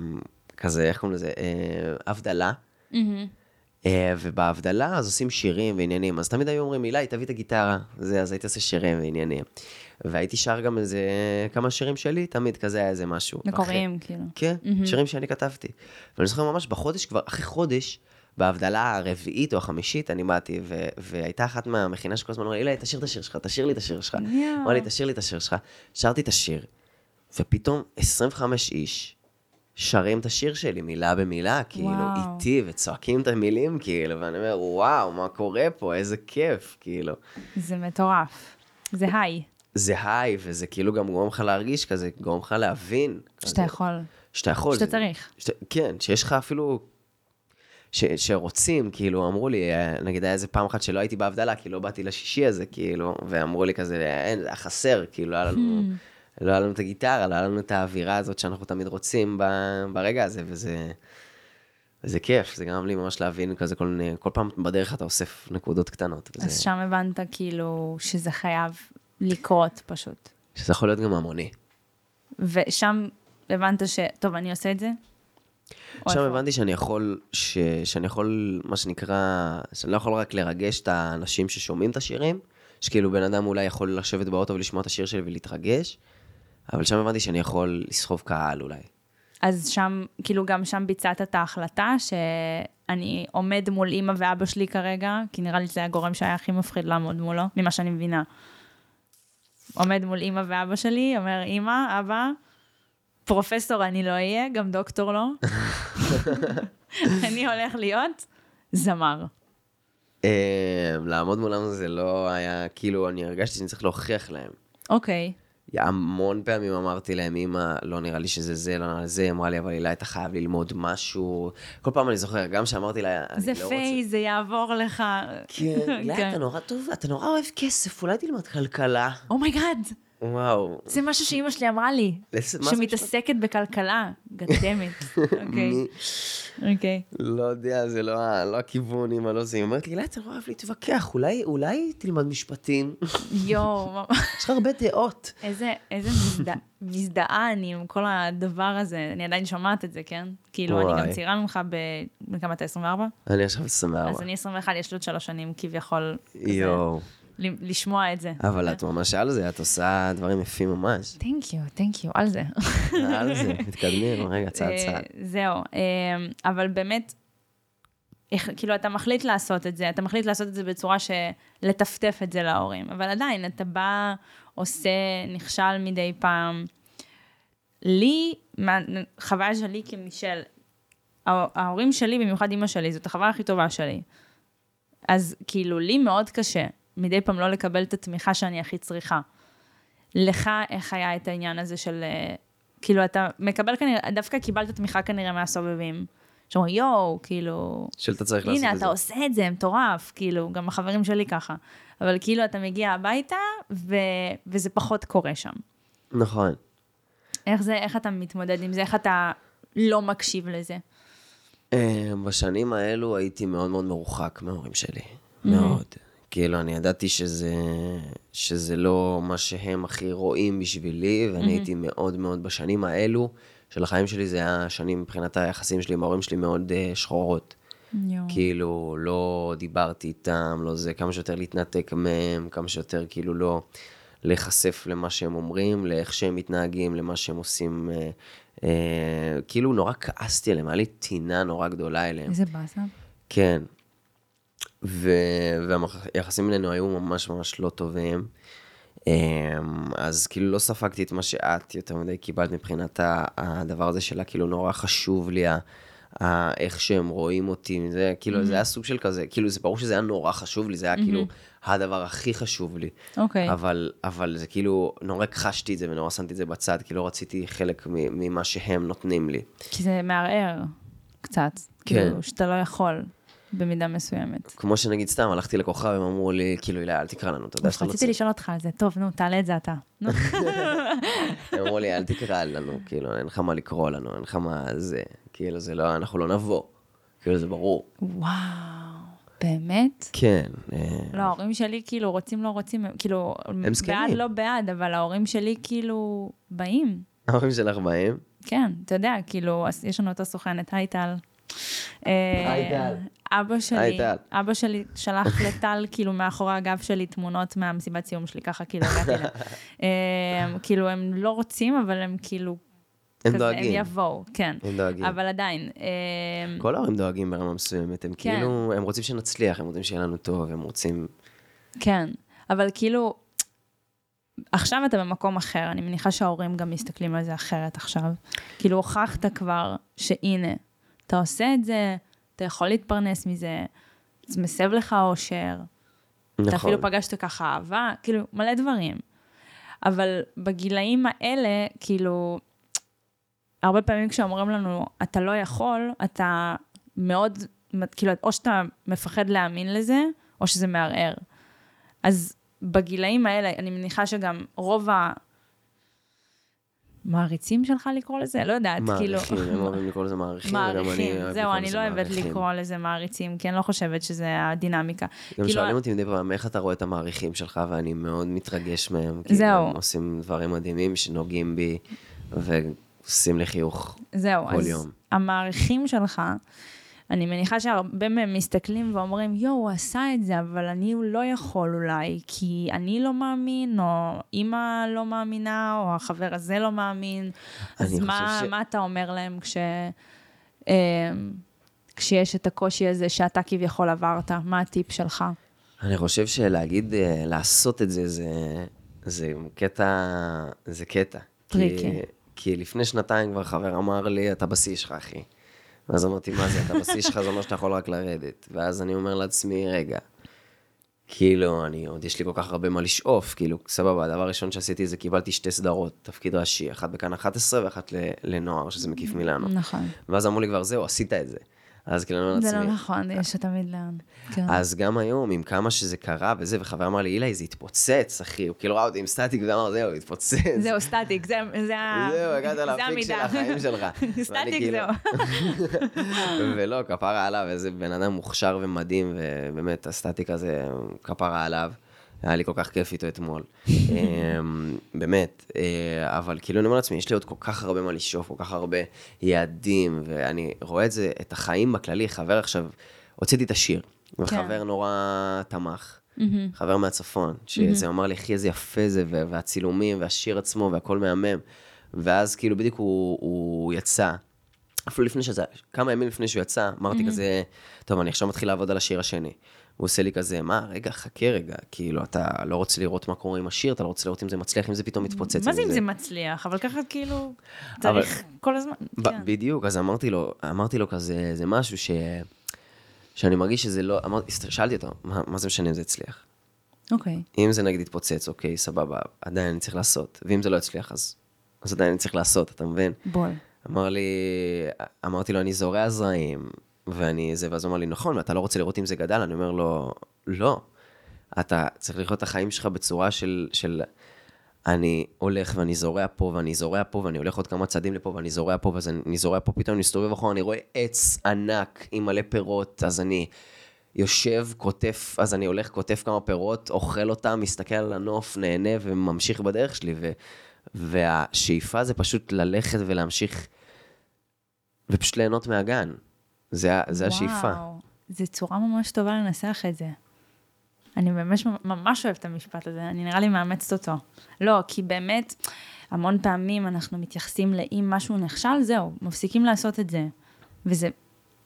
[SPEAKER 1] כזה, איך קוראים לזה, אה, הבדלה. Mm-hmm. אה, ובהבדלה אז עושים שירים ועניינים, אז תמיד היו אומרים, אילי, תביא את הגיטרה, זה, אז הייתי עושה שירים ועניינים. והייתי שר גם איזה כמה שירים שלי, תמיד כזה היה איזה משהו.
[SPEAKER 2] מקוריים, כאילו.
[SPEAKER 1] כן, mm-hmm. שירים שאני כתבתי. ואני זוכר ממש בחודש כבר, אחרי חודש, בהבדלה הרביעית או החמישית, אני באתי, ו- והייתה אחת מהמכינה שכל הזמן אמרה לי, אילי, תשאיר את השיר שלך, תשאיר לי את השיר שלך. אמרה לי, תשאיר לי את השיר שלך. שרתי את השיר, ופתאום 25 איש שרים את השיר שלי מילה במילה, כאילו, וואו. איתי, וצועקים את המילים, כאילו, ואני אומר, וואו, מה קורה פה, איזה כיף, כאילו.
[SPEAKER 2] זה מטורף. זה היי.
[SPEAKER 1] זה היי, וזה כאילו גם גורם לך להרגיש כזה, גורם לך להבין.
[SPEAKER 2] שאתה כזה, יכול.
[SPEAKER 1] שאתה יכול.
[SPEAKER 2] שאתה צריך.
[SPEAKER 1] שת, כן, שיש לך אפילו ש, שרוצים, כאילו, אמרו לי, אה, נגיד היה איזה פעם אחת שלא הייתי בהבדלה, כי לא באתי לשישי הזה, כאילו, ואמרו לי כזה, אין, זה היה חסר, כאילו, לא היה לנו, hmm. לא היה לנו את הגיטרה, לא היה לנו את האווירה הזאת שאנחנו תמיד רוצים ב, ברגע הזה, וזה... וזה כיף, זה גרם לי ממש להבין כזה כל מיני, כל פעם בדרך אתה אוסף נקודות קטנות.
[SPEAKER 2] וזה... אז שם הבנת כאילו שזה חייב לקרות פשוט.
[SPEAKER 1] שזה יכול להיות גם המוני.
[SPEAKER 2] ושם הבנת ש... טוב, אני עושה את זה,
[SPEAKER 1] עכשיו הבנתי שאני יכול, ש... שאני יכול, מה שנקרא, שאני לא יכול רק לרגש את האנשים ששומעים את השירים, שכאילו בן אדם אולי יכול לשבת באוטו ולשמוע את השיר שלי ולהתרגש, אבל שם הבנתי שאני יכול לסחוב קהל אולי.
[SPEAKER 2] אז שם, כאילו גם שם ביצעת את ההחלטה שאני עומד מול אימא ואבא שלי כרגע, כי נראה לי שזה הגורם שהיה הכי מפחיד לעמוד מולו, ממה שאני מבינה. עומד מול אימא ואבא שלי, אומר, אימא, אבא, פרופסור אני לא אהיה, גם דוקטור לא. אני הולך להיות זמר.
[SPEAKER 1] אה, לעמוד מולם זה לא היה, כאילו, אני הרגשתי שאני צריך להוכיח להם.
[SPEAKER 2] אוקיי.
[SPEAKER 1] המון פעמים אמרתי להם, אמא, לא נראה לי שזה זה, לא נראה לי זה, היא אמרה לי, אבל עילי, אתה חייב ללמוד משהו. כל פעם אני זוכר, גם שאמרתי לה, אני
[SPEAKER 2] זה
[SPEAKER 1] לא
[SPEAKER 2] phase, זה יעבור לך.
[SPEAKER 1] כן, עילי, אתה נורא טוב, אתה נורא אוהב כסף, אולי תלמד כלכלה.
[SPEAKER 2] oh my god,
[SPEAKER 1] וואו.
[SPEAKER 2] זה משהו שאימא שלי אמרה לי, שמתעסקת בכלכלה. גדמת. אוקיי, אוקיי.
[SPEAKER 1] לא יודע, זה לא לא הכיוון, אמא, לא זה. היא אומרת לי, עילי, אתה נורא אוהב להתווכח, אולי- אולי תלמד משפטים.
[SPEAKER 2] יואו, ממש.
[SPEAKER 1] יש לך הרבה דעות.
[SPEAKER 2] איזה, איזה מזדהה, מזדהה אני עם כל הדבר הזה, אני עדיין שומעת את זה, כן? כאילו, אני גם. צעירה ממך ב... כמה אתה 24?
[SPEAKER 1] אני עכשיו 24.
[SPEAKER 2] אז אני 21, יש לי עוד שלוש שנים כביכול,
[SPEAKER 1] יואו.
[SPEAKER 2] לשמוע את זה.
[SPEAKER 1] אבל את ממש על זה, את עושה דברים יפים ממש.
[SPEAKER 2] תנק יו, תנק יו, על זה.
[SPEAKER 1] על זה, מתקדמים, רגע, צעד
[SPEAKER 2] אה,
[SPEAKER 1] צעד.
[SPEAKER 2] זהו, אה, אבל באמת, כאילו, אתה מחליט לעשות את זה, אתה מחליט לעשות את זה בצורה של לטפטף את זה להורים, אבל עדיין, אתה בא, עושה, נכשל מדי פעם. לי, מהחוויה שלי כמישל, הה- ההורים שלי, במיוחד אימא שלי, זאת החוויה הכי טובה שלי. אז כאילו, לי מאוד קשה מדי פעם לא לקבל את התמיכה שאני הכי צריכה. לך, איך היה את העניין הזה של, אה, כאילו, אתה מקבל כנראה, דווקא קיבלת תמיכה כנראה מהסובבים. שאומרים, יואו, כאילו,
[SPEAKER 1] שאתה צריך לעשות
[SPEAKER 2] הנה,
[SPEAKER 1] את
[SPEAKER 2] אתה
[SPEAKER 1] זה.
[SPEAKER 2] עושה את זה, מטורף, כאילו, גם החברים שלי ככה. אבל כאילו, אתה מגיע הביתה, ו... וזה פחות קורה שם.
[SPEAKER 1] נכון.
[SPEAKER 2] איך זה, איך אתה מתמודד עם זה? איך אתה לא מקשיב לזה?
[SPEAKER 1] אה, בשנים האלו הייתי מאוד מאוד מרוחק מההורים שלי.
[SPEAKER 2] Mm-hmm.
[SPEAKER 1] מאוד. כאילו, אני ידעתי שזה, שזה לא מה שהם הכי רואים בשבילי,
[SPEAKER 2] Mm-hmm.
[SPEAKER 1] ואני הייתי מאוד מאוד בשנים האלו של החיים שלי, זה היה שנים מבחינת היחסים שלי עם ההורים שלי מאוד uh, שחורות.
[SPEAKER 2] יואו.
[SPEAKER 1] כאילו, לא דיברתי איתם, לא זה, כמה שיותר להתנתק מהם, כמה שיותר כאילו לא להיחשף למה שהם אומרים, לאיך שהם מתנהגים, למה שהם עושים. אה, אה, כאילו, נורא כעסתי עליהם, היה לי טינה נורא גדולה אליהם.
[SPEAKER 2] איזה באסה.
[SPEAKER 1] כן. והיחסים בינינו היו ממש ממש לא טובים. אמ, אז כאילו לא ספגתי את מה שאת יותר מדי קיבלת מבחינת הדבר הזה שלה, כאילו נורא חשוב לי איך שהם רואים אותי, זה כאילו זה היה סוג של כזה, כאילו זה ברור שזה היה נורא חשוב לי, זה היה כאילו הדבר הכי חשוב לי.
[SPEAKER 2] אוקיי.
[SPEAKER 1] אבל, אבל זה כאילו, נורא הכחשתי את זה ונורא שמתי את זה בצד, כי לא רציתי חלק ממה שהם נותנים לי.
[SPEAKER 2] כי זה מערער קצת.
[SPEAKER 1] כן.
[SPEAKER 2] כאילו, שאתה לא יכול במידה מסוימת.
[SPEAKER 1] כמו שנגיד סתם, הלכתי לכוכב, הם אמרו לי, כאילו, הילה, אל תקרא לנו, אתה יודע שאתה לא
[SPEAKER 2] רציתי. לשאול אותך על זה. טוב, נו, תעלה את זה אתה. נו.
[SPEAKER 1] הם אמרו לי, אל תקרא לנו, כאילו, אין לך מה לקרוא לנו, אין לך מה זה, כאילו, זה לא, אנחנו לא נבוא. כאילו, זה ברור.
[SPEAKER 2] וואו, באמת?
[SPEAKER 1] כן. אה,
[SPEAKER 2] לא, ההורים שלי כאילו רוצים, לא רוצים, כאילו,
[SPEAKER 1] הם זקנים.
[SPEAKER 2] בעד, לא בעד, אבל ההורים שלי כאילו באים.
[SPEAKER 1] ההורים שלך באים?
[SPEAKER 2] כן, אתה יודע, כאילו, אז יש לנו אותה סוכנת, היי טל. אה,
[SPEAKER 1] היי, טל.
[SPEAKER 2] אבא שלי,
[SPEAKER 1] היי, טל.
[SPEAKER 2] אבא שלי שלח לטל, כאילו, מאחורי הגב שלי תמונות מהמסיבת סיום שלי, ככה כאילו הגעתי אליה. אה, כאילו, הם לא רוצים, אבל הם כאילו,
[SPEAKER 1] הם
[SPEAKER 2] כזה,
[SPEAKER 1] דואגים.
[SPEAKER 2] הם יבואו, כן.
[SPEAKER 1] הם דואגים.
[SPEAKER 2] אבל עדיין, אה,
[SPEAKER 1] כל ההורים דואגים ברמה מסוימת, הם
[SPEAKER 2] כן.
[SPEAKER 1] כאילו, הם רוצים שנצליח, הם רוצים שיהיה לנו טוב, הם רוצים...
[SPEAKER 2] כן, אבל כאילו, עכשיו אתה במקום אחר, אני מניחה שההורים גם מסתכלים על זה אחרת עכשיו. כאילו, הוכחת כבר שהנה, אתה עושה את זה, אתה יכול להתפרנס מזה, זה מסב לך אושר, אתה
[SPEAKER 1] נכון.
[SPEAKER 2] אפילו פגשת ככה אהבה, כאילו, מלא דברים. אבל בגילאים האלה, כאילו, הרבה פעמים כשאומרים לנו, אתה לא יכול, אתה מאוד, כאילו, או שאתה מפחד להאמין לזה, או שזה מערער. אז בגילאים האלה, אני מניחה שגם רוב המעריצים שלך לקרוא לזה? לא יודעת, כאילו...
[SPEAKER 1] מעריכים, הם אוהבים לקרוא לזה מעריכים,
[SPEAKER 2] מעריכים, זהו, אני לא אוהבת. לקרוא לזה מעריצים, כי אני לא חושבת שזה הדינמיקה.
[SPEAKER 1] גם
[SPEAKER 2] כאילו,
[SPEAKER 1] שואלים אותי מדי פעם איך אתה רואה את המעריכים שלך, ואני מאוד מתרגש מהם. כי
[SPEAKER 2] זהו.
[SPEAKER 1] הם עושים דברים מדהימים שנוגעים בי, ועושים לי חיוך.
[SPEAKER 2] זהו,
[SPEAKER 1] כל
[SPEAKER 2] אז
[SPEAKER 1] יום.
[SPEAKER 2] המעריכים שלך, אני מניחה שהרבה מהם מסתכלים ואומרים, יואו, הוא עשה את זה, אבל אני לא יכול אולי, כי אני לא מאמין, או אימא לא מאמינה, או החבר הזה לא מאמין. אז מה, ש... מה אתה אומר להם כש... אה, כשיש את הקושי הזה שאתה כביכול עברת? מה הטיפ שלך?
[SPEAKER 1] אני חושב שלהגיד, אה, לעשות את זה, זה, זה קטע, זה קטע.
[SPEAKER 2] tricky. כי,
[SPEAKER 1] כי לפני שנתיים כבר חבר אמר לי, אתה בשיא שלך, אחי. ואז אמרתי, מה זה, אתה בשיא שלך, זה אומר שאתה יכול רק לרדת. ואז אני אומר לעצמי, רגע, כאילו, אני עוד, יש לי כל כך הרבה מה לשאוף, כאילו, סבבה, הדבר הראשון שעשיתי זה קיבלתי שתי סדרות, תפקיד ראשי, אחת בכאן 11 ואחת לנוער, שזה מקיף מילאנו.
[SPEAKER 2] נכון.
[SPEAKER 1] ואז אמרו לי כבר, זהו, עשית את זה. אז כאילו, אני אומר
[SPEAKER 2] לעצמי... זה לא נכון, יש תמיד לאן.
[SPEAKER 1] כן. אז גם היום, עם כמה שזה קרה וזה, וחבר אמר לי, עילי, זה התפוצץ, אחי. הוא כאילו ראה אותי עם סטטיק, ואמר, זהו, התפוצץ.
[SPEAKER 2] זהו, סטטיק, זה המידה.
[SPEAKER 1] זהו, הגעת ל peak של החיים שלך.
[SPEAKER 2] סטטיק, כאילו-
[SPEAKER 1] זהו. ולא, כפרה עליו, איזה בן אדם מוכשר ומדהים, ובאמת, הסטטיק הזה, כפרה עליו. היה לי כל כך כיף איתו אתמול. אמ, באמת, אה, אבל כאילו אני אומר לעצמי, יש לי עוד כל כך הרבה מה לשאוף, כל כך הרבה יעדים, ואני רואה את זה, את החיים בכללי, חבר עכשיו, הוצאתי את השיר, וחבר כן. נורא תמך. חבר מהצפון, שזה אמר לי, אחי, איזה יפה זה, והצילומים, והשיר עצמו, והכל מהמם. ואז כאילו בדיוק הוא, הוא יצא, אפילו לפני שזה, כמה ימים לפני שהוא יצא, אמרתי כזה, טוב, אני עכשיו מתחיל לעבוד על השיר השני. הוא עושה לי כזה, מה, רגע, חכה רגע, כאילו, אתה לא רוצה לראות מה קורה עם השיר, אתה לא רוצה לראות אם זה מצליח, אם זה פתאום מתפוצץ.
[SPEAKER 2] מה זה אם זה מצליח? אבל ככה כאילו, צריך כל הזמן, כן.
[SPEAKER 1] בדיוק, אז אמרתי לו, אמרתי לו כזה, זה משהו ש... שאני מרגיש שזה לא, אמרתי, שאלתי אותו, מה, מה זה משנה אם זה הצליח?
[SPEAKER 2] אוקיי.
[SPEAKER 1] אם זה נגיד יתפוצץ, אוקיי, סבבה, עדיין אני צריך לעשות, ואם זה לא יצליח, אז, אז עדיין אני צריך לעשות, אתה מבין?
[SPEAKER 2] בול.
[SPEAKER 1] אמר לי, אמרתי לו, אני זורע זרעים, ואני זה, ואז הוא אמר לי, נכון, ואתה לא רוצה לראות אם זה גדל? אני אומר לו, לא. אתה צריך לחיות את החיים שלך בצורה של, של אני הולך ואני זורע פה ואני זורע פה ואני הולך עוד כמה צעדים לפה ואני זורע פה ואז אני זורע פה, פתאום אני מסתובב אחורה, אני רואה עץ ענק עם מלא פירות, אז אני יושב, קוטף, אז אני הולך, קוטף כמה פירות, אוכל אותם, מסתכל על הנוף, נהנה וממשיך בדרך שלי. ו, והשאיפה זה פשוט ללכת ולהמשיך ופשוט ליהנות מהגן. זה, זה השאיפה. וואו,
[SPEAKER 2] זו צורה ממש טובה לנסח את זה. אני ממש, ממש אוהבת את המשפט הזה, אני נראה לי מאמצת אותו. לא, כי באמת, המון פעמים אנחנו מתייחסים לאם משהו נכשל, זהו, מפסיקים לעשות את זה. וזה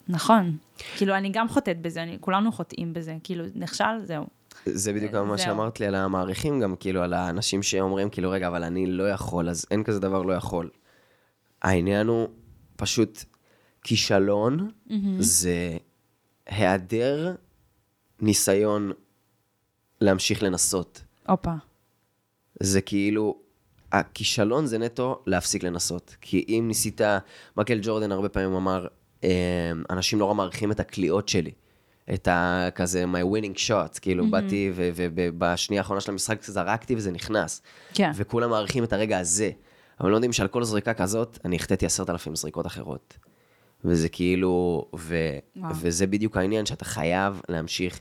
[SPEAKER 2] נכון. כאילו, אני גם חוטאת בזה, אני, כולנו חוטאים בזה. כאילו, נכשל, זהו.
[SPEAKER 1] זה בדיוק מה שאמרת לי על המעריכים, גם כאילו על האנשים שאומרים, כאילו, רגע, אבל אני לא יכול, אז אין כזה דבר לא יכול. העניין הוא פשוט כישלון mm-hmm. זה היעדר ניסיון להמשיך לנסות.
[SPEAKER 2] הופה.
[SPEAKER 1] זה כאילו, הכישלון זה נטו להפסיק לנסות. כי אם ניסית, מקל ג'ורדן הרבה פעמים אמר, אמ, אנשים נורא מעריכים את הקליעות שלי. את ה... כזה, my winning shot, כאילו, mm-hmm. באתי ובשנייה האחרונה של המשחק זרקתי וזה נכנס.
[SPEAKER 2] כן.
[SPEAKER 1] וכולם מעריכים את הרגע הזה. אבל לא יודעים שעל כל זריקה כזאת, אני החטאתי עשרת אלפים זריקות אחרות. וזה כאילו, ו, וזה בדיוק העניין, שאתה חייב להמשיך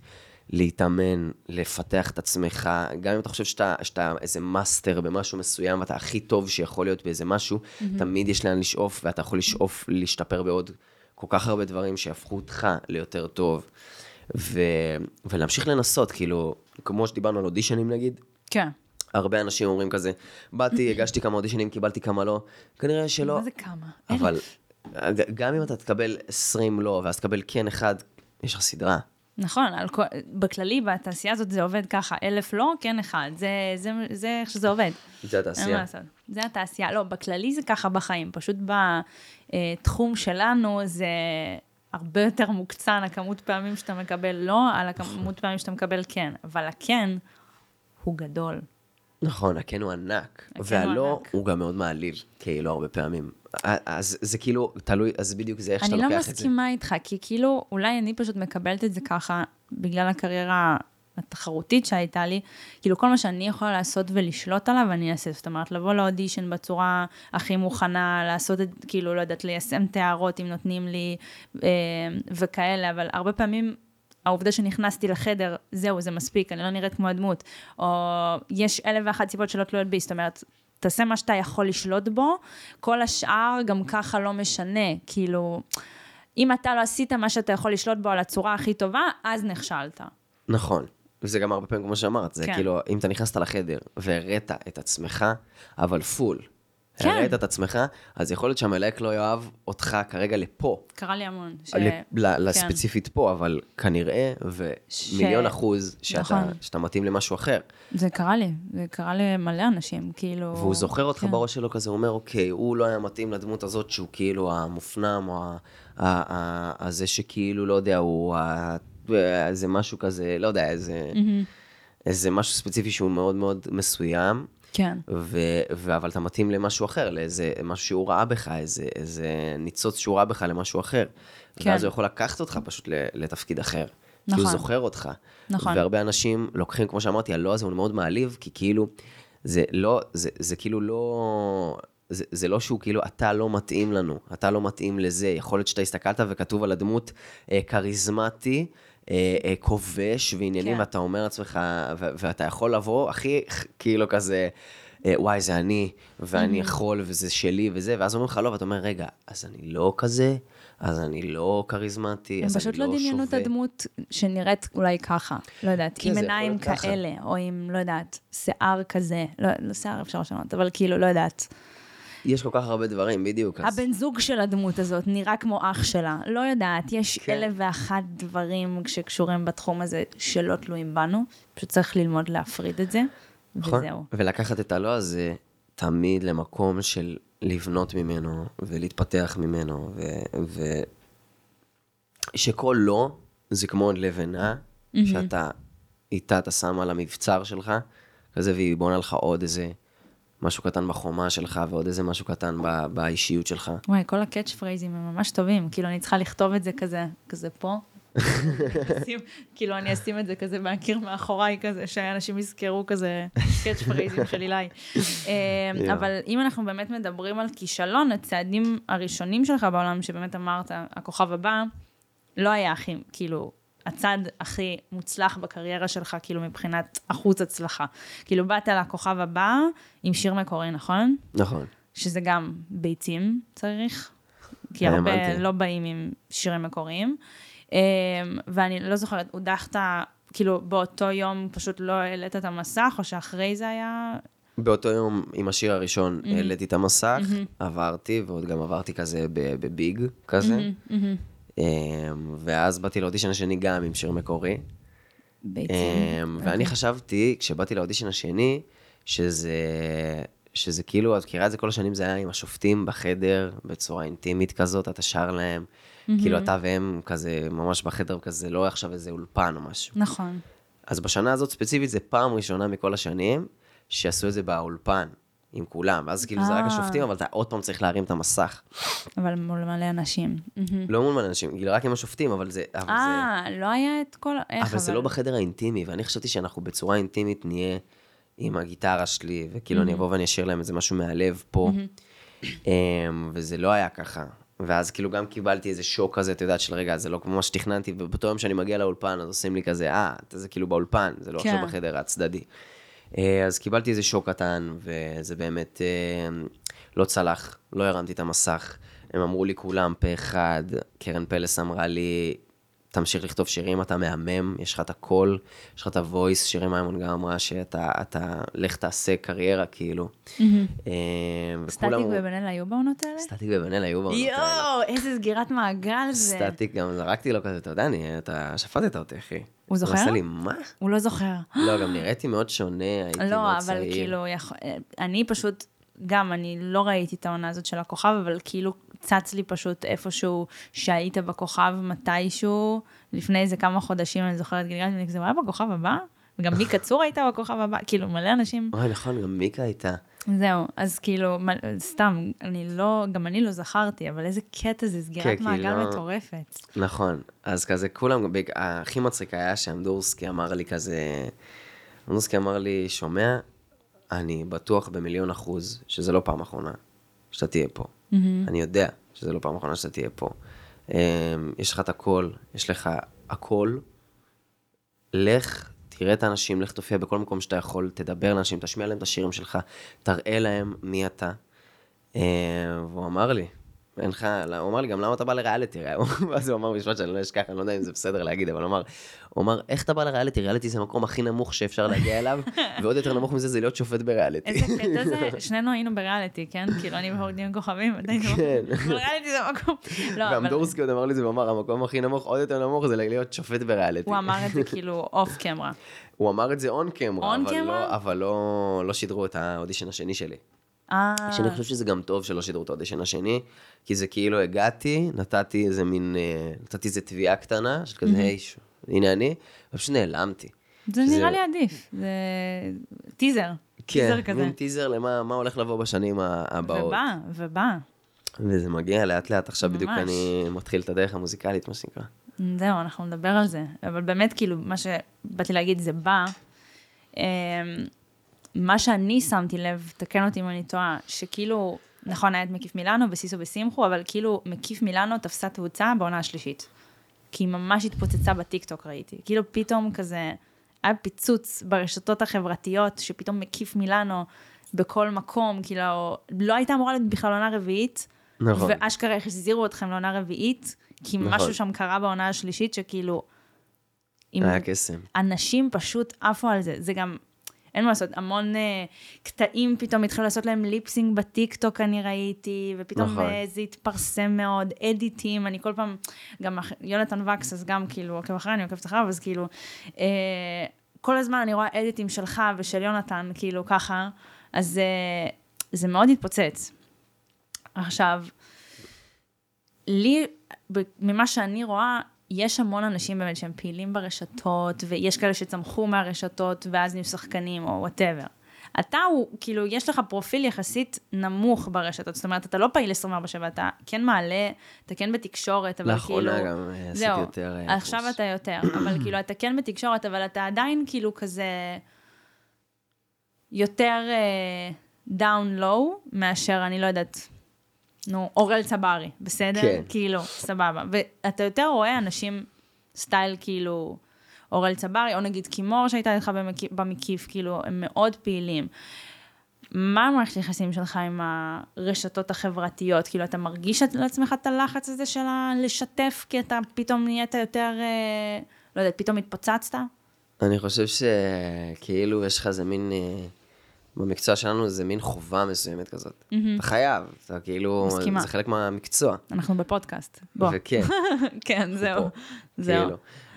[SPEAKER 1] להתאמן, לפתח את עצמך, גם אם אתה חושב שאתה, שאתה איזה מאסטר במשהו מסוים, ואתה הכי טוב שיכול להיות באיזה משהו, mm-hmm. תמיד יש לאן לשאוף, ואתה יכול לשאוף להשתפר בעוד כל כך הרבה דברים שיהפכו אותך ליותר טוב. ו, ולהמשיך לנסות, כאילו, כמו שדיברנו על אודישנים נגיד.
[SPEAKER 2] כן.
[SPEAKER 1] הרבה אנשים אומרים כזה, באתי, הגשתי כמה אודישנים, קיבלתי כמה לא, כנראה שלא.
[SPEAKER 2] מה זה כמה?
[SPEAKER 1] אבל גם אם אתה תקבל 20 לא, ואז תקבל כן אחד, יש לך סדרה.
[SPEAKER 2] נכון, כל, בכללי, בתעשייה הזאת זה עובד ככה, אלף לא, כן אחד, זה, זה, זה איך שזה עובד.
[SPEAKER 1] זה התעשייה.
[SPEAKER 2] זה התעשייה, לא, בכללי זה ככה בחיים, פשוט בתחום שלנו זה הרבה יותר מוקצן, הכמות פעמים שאתה מקבל לא, על הכמות פעמים שאתה מקבל כן, אבל הכן הוא גדול.
[SPEAKER 1] נכון, הכן הוא ענק, והלא הוא גם מאוד מעליב, כאילו, הרבה פעמים. אז זה כאילו, תלוי, אז בדיוק זה איך שאתה
[SPEAKER 2] לא
[SPEAKER 1] לוקח את זה.
[SPEAKER 2] אני לא מסכימה איתך, כי כאילו, אולי אני פשוט מקבלת את זה ככה, בגלל הקריירה התחרותית שהייתה לי, כאילו כל מה שאני יכולה לעשות ולשלוט עליו, אני אעשה. זאת אומרת, לבוא לאודישן בצורה הכי מוכנה, לעשות את, כאילו, לא יודעת, ליישם את הערות אם נותנים לי, אה, וכאלה, אבל הרבה פעמים העובדה שנכנסתי לחדר, זהו, זה מספיק, אני לא נראית כמו הדמות. או יש אלף ואחת סיבות שלא תלויות בי, זאת אומרת, תעשה מה שאתה יכול לשלוט בו, כל השאר גם ככה לא משנה, כאילו... אם אתה לא עשית מה שאתה יכול לשלוט בו על הצורה הכי טובה, אז נכשלת.
[SPEAKER 1] נכון. וזה גם הרבה פעמים כמו שאמרת, זה
[SPEAKER 2] כן.
[SPEAKER 1] כאילו, אם אתה נכנסת לחדר והראית את עצמך, אבל פול.
[SPEAKER 2] כן.
[SPEAKER 1] הראית את עצמך, אז יכול להיות שהמלהק לא יאהב אותך כרגע לפה.
[SPEAKER 2] קרה לי המון. ש...
[SPEAKER 1] ל- ל-
[SPEAKER 2] כן.
[SPEAKER 1] לספציפית פה, אבל כנראה, ומיליון
[SPEAKER 2] ש-
[SPEAKER 1] אחוז, שאתה,
[SPEAKER 2] נכון.
[SPEAKER 1] שאתה מתאים למשהו אחר.
[SPEAKER 2] זה קרה לי, זה קרה למלא אנשים, כאילו...
[SPEAKER 1] והוא זוכר אותך
[SPEAKER 2] כן.
[SPEAKER 1] בראש שלו כזה, הוא אומר, אוקיי, הוא לא היה מתאים לדמות הזאת שהוא כאילו המופנם, או ה- ה- ה- הזה שכאילו, לא יודע, הוא ה- איזה משהו כזה, לא יודע, איזה, איזה משהו ספציפי שהוא מאוד מאוד מסוים,
[SPEAKER 2] כן,
[SPEAKER 1] ו, ו, אבל אתה מתאים למשהו אחר, לאיזה משהו שהוא ראה בך, איזה, איזה ניצוץ שהוא ראה בך למשהו אחר.
[SPEAKER 2] כן.
[SPEAKER 1] ואז הוא יכול לקחת אותך פשוט לתפקיד אחר. כי הוא
[SPEAKER 2] נכון.
[SPEAKER 1] זוכר אותך.
[SPEAKER 2] נכון.
[SPEAKER 1] והרבה אנשים לוקחים, כמו שאמרתי, הלא הזה הוא מאוד מעליב, כי כאילו, זה לא, זה, זה כאילו לא... זה, זה לא שהוא כאילו, אתה לא מתאים לנו, אתה לא מתאים לזה. יכול להיות שאתה הסתכלת וכתוב על הדמות אה, כריזמטי, אה, כובש ועניינים,
[SPEAKER 2] כן.
[SPEAKER 1] ואתה אומר לעצמך, ו- ואתה יכול לבוא, הכי, כאילו כזה, אה, וואי, זה אני, ואני יכול, וזה שלי, וזה, ואז אומרים לך לא, ואתה אומר, רגע, אז אני לא כזה, אז אני לא כריזמטי,
[SPEAKER 2] הם
[SPEAKER 1] אז
[SPEAKER 2] פשוט
[SPEAKER 1] אני
[SPEAKER 2] לא
[SPEAKER 1] לא
[SPEAKER 2] דמיינו את
[SPEAKER 1] שווה.
[SPEAKER 2] הדמות שנראית אולי ככה, לא יודעת,
[SPEAKER 1] כן,
[SPEAKER 2] עם עיניים
[SPEAKER 1] ככה.
[SPEAKER 2] כאלה, או עם, לא יודעת, שיער כזה, לא, לא שיער אפשר לשנות, אבל כאילו, לא יודעת.
[SPEAKER 1] יש כל כך הרבה דברים, בדיוק. אז...
[SPEAKER 2] הבן זוג של הדמות הזאת נראה כמו אח שלה, לא יודעת, יש
[SPEAKER 1] כן.
[SPEAKER 2] אלף ואחת דברים שקשורים בתחום הזה שלא תלויים בנו, פשוט צריך ללמוד להפריד את זה,
[SPEAKER 1] נכון.
[SPEAKER 2] וזהו.
[SPEAKER 1] ולקחת את הלא הזה תמיד למקום של לבנות ממנו ולהתפתח ממנו, ו... ו... שכל לא זה כמו לבנה, שאתה איתה אתה שם על המבצר שלך, כזה, והיא בונה לך עוד איזה משהו קטן בחומה שלך, ועוד איזה משהו קטן ב... באישיות שלך.
[SPEAKER 2] וואי, כל ה catchphrases הם ממש טובים, כאילו אני צריכה לכתוב את זה כזה, כזה פה. אשים- כאילו אני אשים את זה כזה מהקיר מאחוריי כזה, שאנשים יזכרו כזה catchphrases של אילי. אה, אבל אם אנחנו באמת מדברים על כישלון, הצעדים הראשונים שלך בעולם, שבאמת אמרת, הכוכב הבא, לא היה הכי, כאילו, הצד הכי מוצלח בקריירה שלך, כאילו מבחינת אחוז הצלחה. כאילו באת לכוכב הבא עם שיר מקורי, נכון?
[SPEAKER 1] נכון.
[SPEAKER 2] שזה גם ביצים צריך, כי הרבה
[SPEAKER 1] האמנתי.
[SPEAKER 2] לא באים עם שירים מקוריים. אמ, ואני לא זוכרת, הודחת, כאילו באותו יום פשוט לא העלית את המסך, או שאחרי זה היה...
[SPEAKER 1] באותו יום, עם השיר הראשון, העליתי את המסך, עברתי, ועוד גם עברתי כזה בביג כזה. אמ, ואז באתי לאודישן השני גם עם שיר מקורי.
[SPEAKER 2] ביצים.
[SPEAKER 1] אמ, ואני חשבתי, כשבאתי לאודישן השני, שזה, שזה כאילו, את מכירה את זה כל השנים, זה היה עם השופטים בחדר, בצורה אינטימית כזאת, אתה שר להם, כאילו אתה והם כזה, ממש בחדר כזה, לא עכשיו איזה אולפן או משהו.
[SPEAKER 2] נכון.
[SPEAKER 1] אז בשנה הזאת ספציפית, זה פעם ראשונה מכל השנים, שעשו את זה באולפן, עם כולם, ואז כאילו זה רק
[SPEAKER 2] אה.
[SPEAKER 1] השופטים, אבל אתה עוד פעם צריך להרים את המסך.
[SPEAKER 2] אבל מול מלא אנשים.
[SPEAKER 1] לא מול מלא אנשים, כאילו רק עם השופטים, אבל זה... אבל.
[SPEAKER 2] אה, לא היה את כל... איך,
[SPEAKER 1] אבל זה לא בחדר האינטימי, ואני חשבתי שאנחנו בצורה אינטימית נהיה עם הגיטרה שלי, וכאילו אני אבוא ואני אשאיר להם איזה משהו מהלב פה, אמ, וזה לא היה ככה. ואז כאילו גם קיבלתי איזה שוק כזה, את יודעת, של רגע, זה לא כמו מה שתכננתי, ובאותו יום שאני מגיע לאולפן, אז עושים לי כזה, אה, זה כאילו באולפן, זה לא
[SPEAKER 2] כן.
[SPEAKER 1] עכשיו בחדר הצדדי. אה, אז קיבלתי איזה שוק קטן, וזה באמת אה, לא צלח, לא הרמתי את המסך. הם אמרו לי כולם פה אחד, קרן פלס אמרה לי, תמשיך לכתוב שירים, אתה מהמם, יש לך את הקול, יש לך את ה voice, שירי מימון גם אמרה שאתה, אתה, לך תעשה קריירה, כאילו. אה, וכולם
[SPEAKER 2] סטטיק
[SPEAKER 1] אמרו-
[SPEAKER 2] ובן אל היו בעונות האלה?
[SPEAKER 1] סטטיק ובן אל היו בעונות האלה.
[SPEAKER 2] יואו, איזה סגירת מעגל זה.
[SPEAKER 1] סטטיק, גם זרקתי לו כזה, אתה יודע, אני, אתה שפטת אותי, אחי.
[SPEAKER 2] הוא זוכר?
[SPEAKER 1] הוא עשה לי, מה?
[SPEAKER 2] הוא לא זוכר.
[SPEAKER 1] לא, גם נראיתי מאוד שונה, הייתי מאוד
[SPEAKER 2] לא,
[SPEAKER 1] צעיר.
[SPEAKER 2] אבל כאילו, אני פשוט, גם, אני לא ראיתי את העונה הזאת של הכוכב, אבל כאילו צץ לי פשוט איפשהו שהיית בכוכב מתישהו, לפני איזה כמה חודשים, אני זוכרת, גלגלתי, ואני כזה, הוא היה בכוכב הבא? וגם מיקה צור הייתה בכוכב הבא, כאילו, מלא אנשים.
[SPEAKER 1] אוי, נכון, גם מיקה הייתה.
[SPEAKER 2] זהו, אז כאילו, סתם, אני לא, גם אני לא זכרתי, אבל איזה קטע זה, סגירת
[SPEAKER 1] כן,
[SPEAKER 2] מעגל
[SPEAKER 1] כאילו-
[SPEAKER 2] מטורפת.
[SPEAKER 1] נכון, אז כזה כולם, בג- הכי מצחיק היה שאמדורסקי אמר לי כזה, אמדורסקי אמר לי, שומע, אני בטוח במיליון אחוז שזה לא פעם אחרונה שאתה תהיה פה. אני יודע שזה לא פעם אחרונה שאתה תהיה פה. אמ, יש לך את הכל, יש לך הכל. לך, תראה את האנשים, לך תופיע בכל מקום שאתה יכול, תדבר לאנשים, תשמיע להם את השירים שלך, תראה להם מי אתה. אמ, והוא אמר לי, אין לך, הוא אמר לי, גם למה אתה בא לריאליטי? ואז הוא אמר משפט שאני לא אשכח, אני לא יודע אם זה בסדר להגיד, אבל הוא אמר, הוא אמר, איך אתה בא לריאליטי? ריאליטי זה המקום הכי נמוך שאפשר להגיע אליו, ועוד יותר נמוך מזה זה להיות שופט בריאליטי.
[SPEAKER 2] איזה קטע זה, שנינו היינו בריאליטי, כן? כאילו, אני ורוקדים עם כוכבים, עדיין
[SPEAKER 1] כן.
[SPEAKER 2] בריאליטי זה. לא, אבל
[SPEAKER 1] ואמדורסקי עוד אמר לי זה, הוא אמר, המקום הכי נמוך, עוד יותר נמוך, זה להיות שופט בריאליטי.
[SPEAKER 2] הוא אמר את זה כאילו off camera.
[SPEAKER 1] הוא אמר את זה
[SPEAKER 2] on camera?
[SPEAKER 1] לא, אבל לא, לא שידרו את האודישן השני שלי.
[SPEAKER 2] אה,
[SPEAKER 1] שאני חושב שזה גם טוב שלא שידרו את האודישן השני, כי זה כאילו הגעתי, נתתי איזה מין, אה, נתתי איזה תביעה קטנה, של כזה, היי, הנה אני, ופשוט נעלמתי.
[SPEAKER 2] זה נראה לי עדיף, זה טיזר, טיזר
[SPEAKER 1] כן,
[SPEAKER 2] כזה.
[SPEAKER 1] מין טיזר למה מה הולך לבוא בשנים הבאות.
[SPEAKER 2] ובא, ובא.
[SPEAKER 1] וזה מגיע לאט לאט, עכשיו בדיוק
[SPEAKER 2] ממש.
[SPEAKER 1] אני מתחיל את הדרך המוזיקלית, מה שנקרא.
[SPEAKER 2] זהו, אנחנו נדבר על זה. אבל באמת, כאילו, מה שבאתי להגיד זה בא. מה שאני שמתי לב, תקן אותי אם אני טועה, שכאילו, נכון, היה את מקיף מילאנו וסיסו ושמחו, אבל כאילו, מקיף מילאנו תפסה תאוצה בעונה השלישית. כי היא ממש התפוצצה בטיקטוק, ראיתי. כאילו, פתאום כזה, היה פיצוץ ברשתות החברתיות, שפתאום מקיף מילאנו בכל מקום, כאילו, לא הייתה אמורה להיות בכלל עונה רביעית.
[SPEAKER 1] נכון.
[SPEAKER 2] ואשכרה החזירו אתכם לעונה רביעית, כי
[SPEAKER 1] נכון.
[SPEAKER 2] משהו שם קרה בעונה השלישית, שכאילו...
[SPEAKER 1] היה קסם.
[SPEAKER 2] אנשים פשוט עפו על זה. זה גם, אין מה לעשות, המון uh, קטעים פתאום התחילו לעשות להם ליפסינג בטיקטוק, אני ראיתי, ופתאום
[SPEAKER 1] נכון.
[SPEAKER 2] uh, זה התפרסם מאוד, אדיטים, אני כל פעם, גם יונתן וקס, אז גם כאילו עוקב אחריי, אני עוקבת אחריו, אז כאילו, אה, כל הזמן אני רואה edits שלך ושל יונתן, כאילו ככה, אז אה, זה מאוד התפוצץ. עכשיו, לי, ממה שאני רואה, יש המון אנשים באמת שהם פעילים ברשתות, ויש כאלה שצמחו מהרשתות ואז נהיו שחקנים או whatever. אתה הוא, כאילו, יש לך פרופיל יחסית נמוך ברשתות, זאת אומרת, אתה לא פעיל 24/7, אתה כן מעלה, אתה כן בתקשורת, אבל כאילו...
[SPEAKER 1] לאחרונה גם אה, עשיתי
[SPEAKER 2] זהו,
[SPEAKER 1] יותר... אה,
[SPEAKER 2] עכשיו. אתה יותר, אבל כאילו, אתה כן בתקשורת, אבל אתה עדיין כאילו כזה יותר down אה, low, מאשר, אני לא יודעת, נו, אורל צברי, בסדר?
[SPEAKER 1] כן.
[SPEAKER 2] כאילו, סבבה. ואתה יותר רואה אנשים סטייל כאילו אורל צברי, או נגיד קימור שהייתה איתך במקיף, במקיף, כאילו, הם מאוד פעילים. מה המערכת היחסים שלך עם הרשתות החברתיות? כאילו, אתה מרגיש את- לעצמך את הלחץ הזה של לשתף, כי אתה פתאום נהיית יותר, אה, לא יודעת, פתאום התפוצצת?
[SPEAKER 1] אני חושב שכאילו יש לך איזה מין, אה, במקצוע שלנו זה מין חובה מסוימת כזאת. אתה חייב, אתה כאילו,
[SPEAKER 2] מסכימה.
[SPEAKER 1] זה חלק מהמקצוע.
[SPEAKER 2] אנחנו בפודקאסט, בוא.
[SPEAKER 1] וכן,
[SPEAKER 2] כן, זהו. זהו.
[SPEAKER 1] כאילו.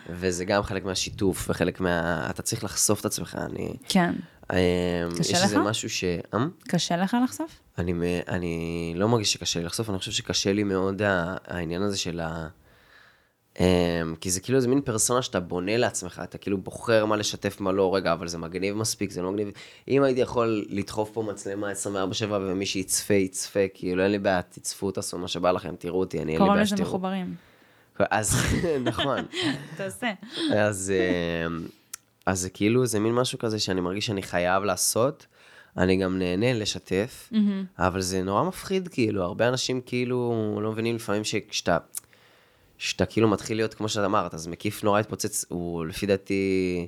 [SPEAKER 1] וזה גם חלק מהשיתוף וחלק מה... אתה צריך לחשוף את עצמך, אני...
[SPEAKER 2] כן.
[SPEAKER 1] אה,
[SPEAKER 2] קשה
[SPEAKER 1] יש איזה
[SPEAKER 2] לך?
[SPEAKER 1] משהו ש... אה?
[SPEAKER 2] קשה לך לחשוף?
[SPEAKER 1] אני, אני לא מרגיש שקשה לי לחשוף, אני חושב שקשה לי מאוד העניין הזה של ה... Um, כי זה כאילו איזה מין פרסונה שאתה בונה לעצמך, אתה כאילו בוחר מה לשתף, מה לא, רגע, אבל זה מגניב מספיק, זה לא מגניב. אם הייתי יכול לדחוף פה מצלמה 24/7 ומי שיצפה, יצפה, כאילו אין לי בעיה, תצפו, תעשו מה שבא לכם, תראו אותי, אני אין לי
[SPEAKER 2] קוראים
[SPEAKER 1] בעיה
[SPEAKER 2] לזה
[SPEAKER 1] שתראו.
[SPEAKER 2] מחוברים.
[SPEAKER 1] אז נכון,
[SPEAKER 2] תעשה.
[SPEAKER 1] אז, אמ, אז זה כאילו, זה מין משהו כזה שאני מרגיש שאני חייב לעשות. אני גם נהנה לשתף, אבל זה נורא מפחיד, כאילו, הרבה אנשים כאילו לא מבינים לפעמים שכשאתה, כשאתה כאילו מתחיל להיות, כמו שאת אמרת, אז מקיף נורא התפוצץ, הוא לפי דעתי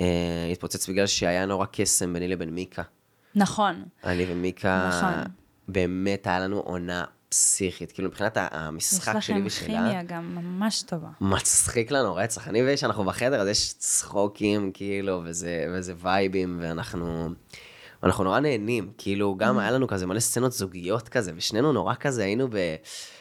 [SPEAKER 1] אה, התפוצץ בגלל שהיה נורא קסם ביני לבין מיקה.
[SPEAKER 2] נכון.
[SPEAKER 1] אני ומיקה,
[SPEAKER 2] נכון.
[SPEAKER 1] באמת היה לנו עונה פסיכית, כאילו מבחינת
[SPEAKER 2] יש
[SPEAKER 1] המשחק שלי
[SPEAKER 2] לכם
[SPEAKER 1] ושלה.
[SPEAKER 2] כימיה גם ממש טובה.
[SPEAKER 1] מצחיק לנו רצח. אני ויש, אנחנו בחדר, אז יש צחוקים, כאילו, וזה, וזה וייבים, ואנחנו... אנחנו נורא נהנים, כאילו, גם היה לנו כזה מלא סצנות זוגיות כזה, ושנינו נורא כזה היינו ב...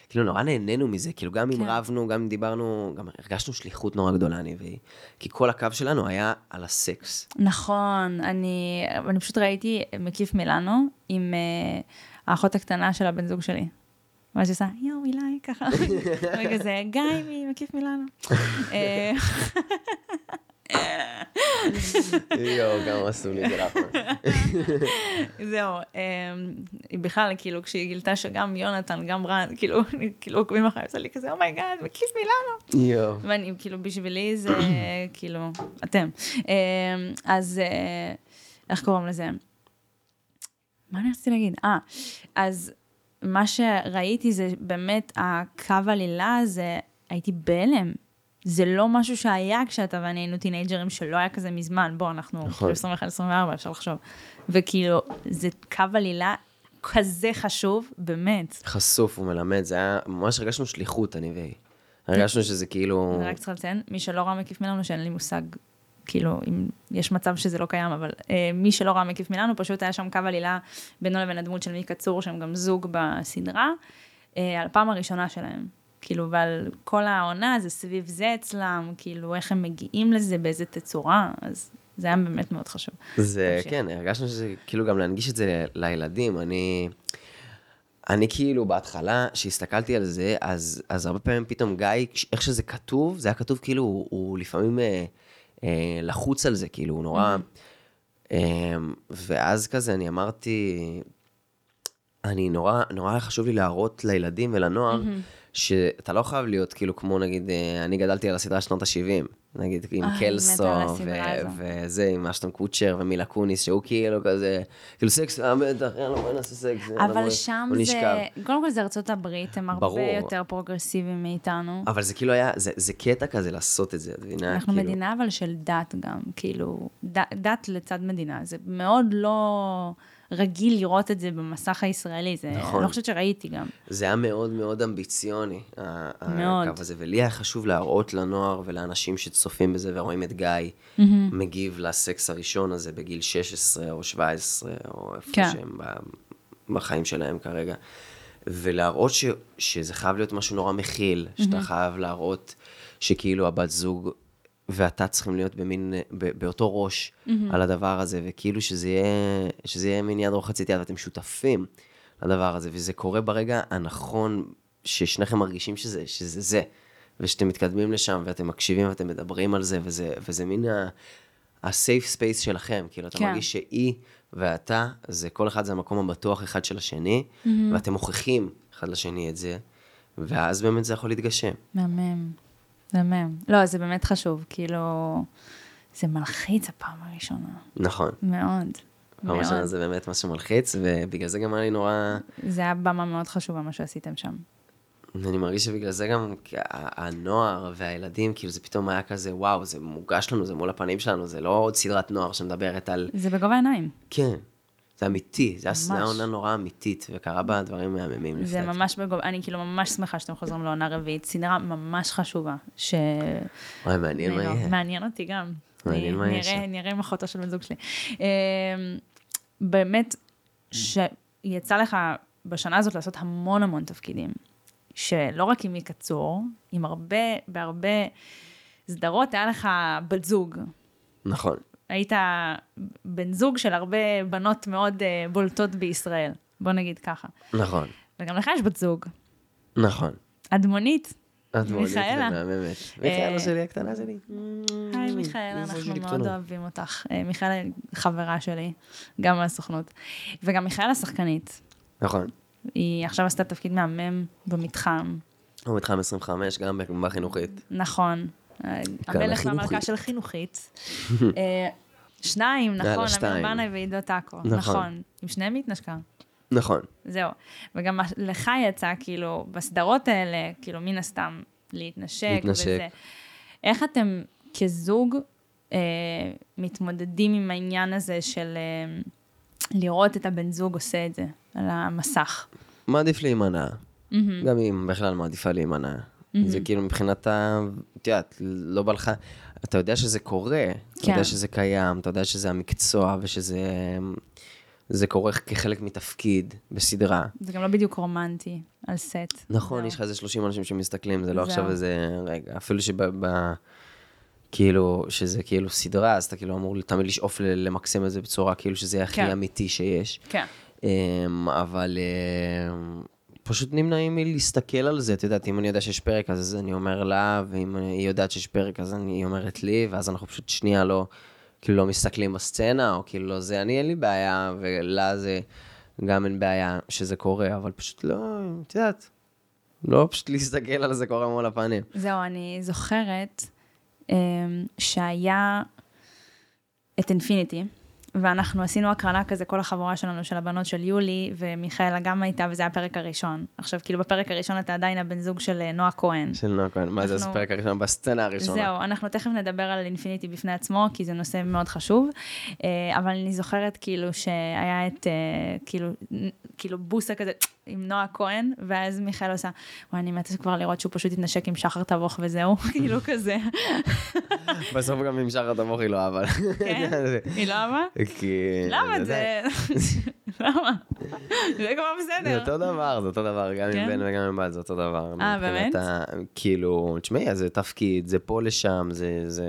[SPEAKER 1] כאילו, נורא נהנינו מזה, כאילו, גם אם
[SPEAKER 2] כן.
[SPEAKER 1] רבנו, גם אם דיברנו, גם הרגשנו שליחות נורא גדולה, אני והיא. כי כל הקו שלנו היה על הסקס.
[SPEAKER 2] נכון, אני, אני פשוט ראיתי מקיף מילאנו עם אה, האחות הקטנה של הבן זוג שלי. ואז היא עושה, יואו, אילי, ככה, וכזה, גיא ממקיף מילאנו. אה,
[SPEAKER 1] יואו, גם עשו לי את זה לאחרונה.
[SPEAKER 2] זהו, אה, היא בכלל, כאילו, כשהיא גילתה שגם יונתן, גם רן, כאילו, כאילו, עוקבים אחריי, עושה לי כזה, oh my god, מקיף מילאנו.
[SPEAKER 1] יואו.
[SPEAKER 2] ואני, כאילו, בשבילי זה, כאילו, אתם. אה, אז אה, איך קוראים לזה? מה אני רציתי להגיד? אה, אז מה שראיתי זה באמת הקו עלילה הזה, הייתי בהלם. זה לא משהו שהיה כשאתה ואני היינו טינג'רים, שלא היה כזה מזמן. בוא, אנחנו
[SPEAKER 1] נכון.
[SPEAKER 2] כאילו 21-24, אפשר לחשוב. וכאילו, זה קו עלילה כזה חשוב, באמת.
[SPEAKER 1] חשוף, הוא מלמד, זה היה, ממש הרגשנו שליחות, אני והיא. הרגשנו שזה כאילו...
[SPEAKER 2] אני רק צריכה לציין, מי שלא ראה מקיף מילאנו, שאין לי מושג, כאילו, אם יש מצב שזה לא קיים, אבל אה, מי שלא ראה מקיף מילאנו, פשוט היה שם קו עלילה בינו לבין הדמות של מיקה צור, שהם גם זוג בסדרה, אה, על הפעם הראשונה שלהם. כאילו, ועל כל העונה זה סביב זה אצלם, כאילו, איך הם מגיעים לזה, באיזה תצורה, אז זה היה באמת מאוד חשוב.
[SPEAKER 1] זה. כן, הרגשנו שזה, כאילו גם להנגיש את זה לילדים. אני, אני כאילו בהתחלה, כשהסתכלתי על זה, אז, אז הרבה פעמים פתאום גיא, איך שזה כתוב, זה היה כתוב כאילו, הוא, הוא לפעמים אה, אה, לחוץ על זה, כאילו, הוא נורא... אה, ואז כזה אני אמרתי, אני נורא, נורא חשוב לי להראות לילדים ולנוער, שאתה לא חייב להיות כאילו כמו נגיד, אה, אני גדלתי על הסדרה שנות ה-70, נגיד עם
[SPEAKER 2] אה,
[SPEAKER 1] קלסו, ו-. וזה עם אשטון קוצ'ר ומילה קוניס, שהוא כאילו כזה, כאילו סקס, אה בטח, יאללה בוא נעשה סקס,
[SPEAKER 2] אבל שם זה. קודם כל זה ארצות הברית, הם הרבה. יותר פרוגרסיביים מאיתנו.
[SPEAKER 1] אבל זה כאילו היה, זה, זה קטע כזה לעשות את זה, את מבינה?
[SPEAKER 2] אנחנו
[SPEAKER 1] כאילו,
[SPEAKER 2] מדינה אבל של דת גם, כאילו, דת לצד מדינה, זה מאוד לא רגיל לראות את זה במסך הישראלי, זה,
[SPEAKER 1] נכון.
[SPEAKER 2] אני לא חושבת שראיתי גם.
[SPEAKER 1] זה היה מאוד מאוד אמביציוני,
[SPEAKER 2] מאוד.
[SPEAKER 1] הקו הזה, ולי היה חשוב להראות לנוער ולאנשים שצופים בזה ורואים את גיא מגיב לסקס הראשון הזה בגיל 16 או 17, או איפה
[SPEAKER 2] כן.
[SPEAKER 1] שהם בחיים שלהם כרגע. ולהראות ש, שזה חייב להיות משהו נורא מכיל, שאתה חייב להראות שכאילו הבת זוג ואתה צריכים להיות במין, ב- באותו ראש על הדבר הזה, וכאילו שזה יהיה, שזה יהיה מין יד רוחצת יד, ואתם שותפים לדבר הזה, וזה קורה ברגע הנכון, ששניכם מרגישים שזה, שזה זה, ושאתם מתקדמים לשם, ואתם מקשיבים ואתם מדברים על זה, וזה, וזה מין ה- ה-safe space שלכם, כאילו, אתה
[SPEAKER 2] כן.
[SPEAKER 1] מרגיש שהיא ואתה, זה כל אחד זה המקום הבטוח אחד של השני, ואתם מוכיחים אחד לשני את זה, ואז באמת זה יכול להתגשם.
[SPEAKER 2] מהמם, מהמם. לא, זה באמת חשוב, כאילו, זה מלחיץ הפעם הראשונה,
[SPEAKER 1] נכון.
[SPEAKER 2] מאוד.
[SPEAKER 1] פעם ראשונה. זה באמת משהו מלחיץ, ובגלל זה גם היה לי נורא...
[SPEAKER 2] זה היה במה מאוד חשובה, מה שעשיתם שם.
[SPEAKER 1] אני מרגיש שבגלל זה גם הנוער והילדים, כאילו זה פתאום היה כזה, וואו, זה מוגש לנו, זה מול הפנים שלנו, זה לא עוד סדרת נוער שמדברת על...
[SPEAKER 2] זה בגובה העיניים.
[SPEAKER 1] כן, זה אמיתי, זה היה עונה נורא אמיתית, וקרה בה דברים מהממים
[SPEAKER 2] זה
[SPEAKER 1] לפני.
[SPEAKER 2] ממש בגובה, אני כאילו ממש שמחה שאתם חוזרים לעונה רביעית, סדרה ממש חשובה, ש...
[SPEAKER 1] וואי, מעניין מה
[SPEAKER 2] לא-
[SPEAKER 1] יהיה.
[SPEAKER 2] מעניין אותי גם.
[SPEAKER 1] מעניין מה יהיה
[SPEAKER 2] נראה-
[SPEAKER 1] שם.
[SPEAKER 2] נראה עם אחותו של בן זוג שלי. אמ, באמת, שיצא לך בשנה הזאת לעשות המון המון תפקידים, שלא רק עם מיקה צור, עם הרבה, בהרבה סדרות היה לך בת זוג.
[SPEAKER 1] נכון,
[SPEAKER 2] היית בן זוג של הרבה בנות מאוד אה, בולטות בישראל, בוא נגיד ככה.
[SPEAKER 1] נכון,
[SPEAKER 2] וגם לך יש בת זוג,
[SPEAKER 1] נכון.
[SPEAKER 2] אדמונית.
[SPEAKER 1] את מונית
[SPEAKER 2] מיכאלה.
[SPEAKER 1] ומהממת. מיכאלה
[SPEAKER 2] אה,
[SPEAKER 1] שלי הקטנה שלי.
[SPEAKER 2] היי מיכאלה, אנחנו מאוד. אוהבים אותך. אה, מיכאלה חברה שלי, גם מהסוכנות. וגם מיכאלה שחקנית.
[SPEAKER 1] נכון.
[SPEAKER 2] היא עכשיו עשתה תפקיד מהמם במתחם.
[SPEAKER 1] הוא מתחם 25, גם בחינוכית.
[SPEAKER 2] נכון. אה, המלך והמלכה. של חינוכית. אה, שניים, נכון, אמיר. בנאי ועידו טאקו.
[SPEAKER 1] נכון.
[SPEAKER 2] נכון. עם שניהם היא התנשקה.
[SPEAKER 1] נכון.
[SPEAKER 2] זהו. וגם לך יצא, כאילו, בסדרות האלה, כאילו, מן הסתם, להתנשק.
[SPEAKER 1] להתנשק.
[SPEAKER 2] וזה. איך אתם כזוג אה, מתמודדים עם העניין הזה של אה, לראות את הבן זוג עושה את זה על המסך?
[SPEAKER 1] מעדיף להימנע. גם אם בכלל מעדיפה להימנע. זה כאילו מבחינת ה... את יודעת, לא בא לך... אתה יודע שזה קורה, אתה
[SPEAKER 2] כן.
[SPEAKER 1] יודע שזה קיים, אתה יודע שזה המקצוע ושזה... זה קורה כחלק מתפקיד בסדרה.
[SPEAKER 2] זה גם לא בדיוק רומנטי על סט.
[SPEAKER 1] נכון. יש לך איזה 30 אנשים שמסתכלים, זה לא
[SPEAKER 2] זהו.
[SPEAKER 1] עכשיו איזה רגע. אפילו שב... ב... כאילו, שזה כאילו סדרה, אז אתה כאילו אמור תמיד לשאוף למקסם את זה בצורה כאילו שזה הכי
[SPEAKER 2] כן.
[SPEAKER 1] אמיתי שיש.
[SPEAKER 2] כן.
[SPEAKER 1] אמ, אבל אמ, פשוט נמנעים מלהסתכל על זה, את יודעת, אם אני יודע שיש פרק אז אני אומר לה, ואם היא יודעת שיש פרק אז אני- היא אומרת לי, ואז אנחנו פשוט שנייה לא, כאילו לא מסתכלים בסצנה, או כאילו לא זה, אני אין לי בעיה, ולה זה גם אין בעיה שזה קורה, אבל פשוט לא, את יודעת, לא פשוט להסתכל על זה קורה מול הפנים.
[SPEAKER 2] זהו, אני זוכרת אמ, שהיה את אינפיניטי, ואנחנו עשינו הקרנה כזה, כל החבורה שלנו, של הבנות של יולי, ומיכאלה גם הייתה, וזה היה הפרק הראשון. עכשיו, כאילו, בפרק הראשון אתה עדיין הבן זוג של אה, נועה כהן.
[SPEAKER 1] של נועה כהן, מה זה
[SPEAKER 2] אנחנו-
[SPEAKER 1] הספרק הראשון? בסצנה הראשונה.
[SPEAKER 2] זהו, אנחנו תכף נדבר על אינפיניטי בפני עצמו, כי זה נושא מאוד חשוב. אה, אבל אני זוכרת כאילו שהיה את, אה, כאילו, כאילו בוסה כזה עם נועה כהן, ואז מיכאל עושה, וואי, אני מתה כבר לראות שהוא פשוט יתנשק עם שחר תבוך וזהו, כאילו כזה.
[SPEAKER 1] בסוף גם עם שחר תבוך היא לא אהבה.
[SPEAKER 2] כן? היא לא אהבה?
[SPEAKER 1] כי...
[SPEAKER 2] למה זה... למה? זה כבר
[SPEAKER 1] זה
[SPEAKER 2] בסדר.
[SPEAKER 1] אותו דבר, זה אותו דבר, גם
[SPEAKER 2] כן?
[SPEAKER 1] עם בן וגם עם בת, זה אותו דבר.
[SPEAKER 2] אה, באמת?
[SPEAKER 1] כאילו, תשמעי, זה תפקיד, זה פה לשם, זה... זה...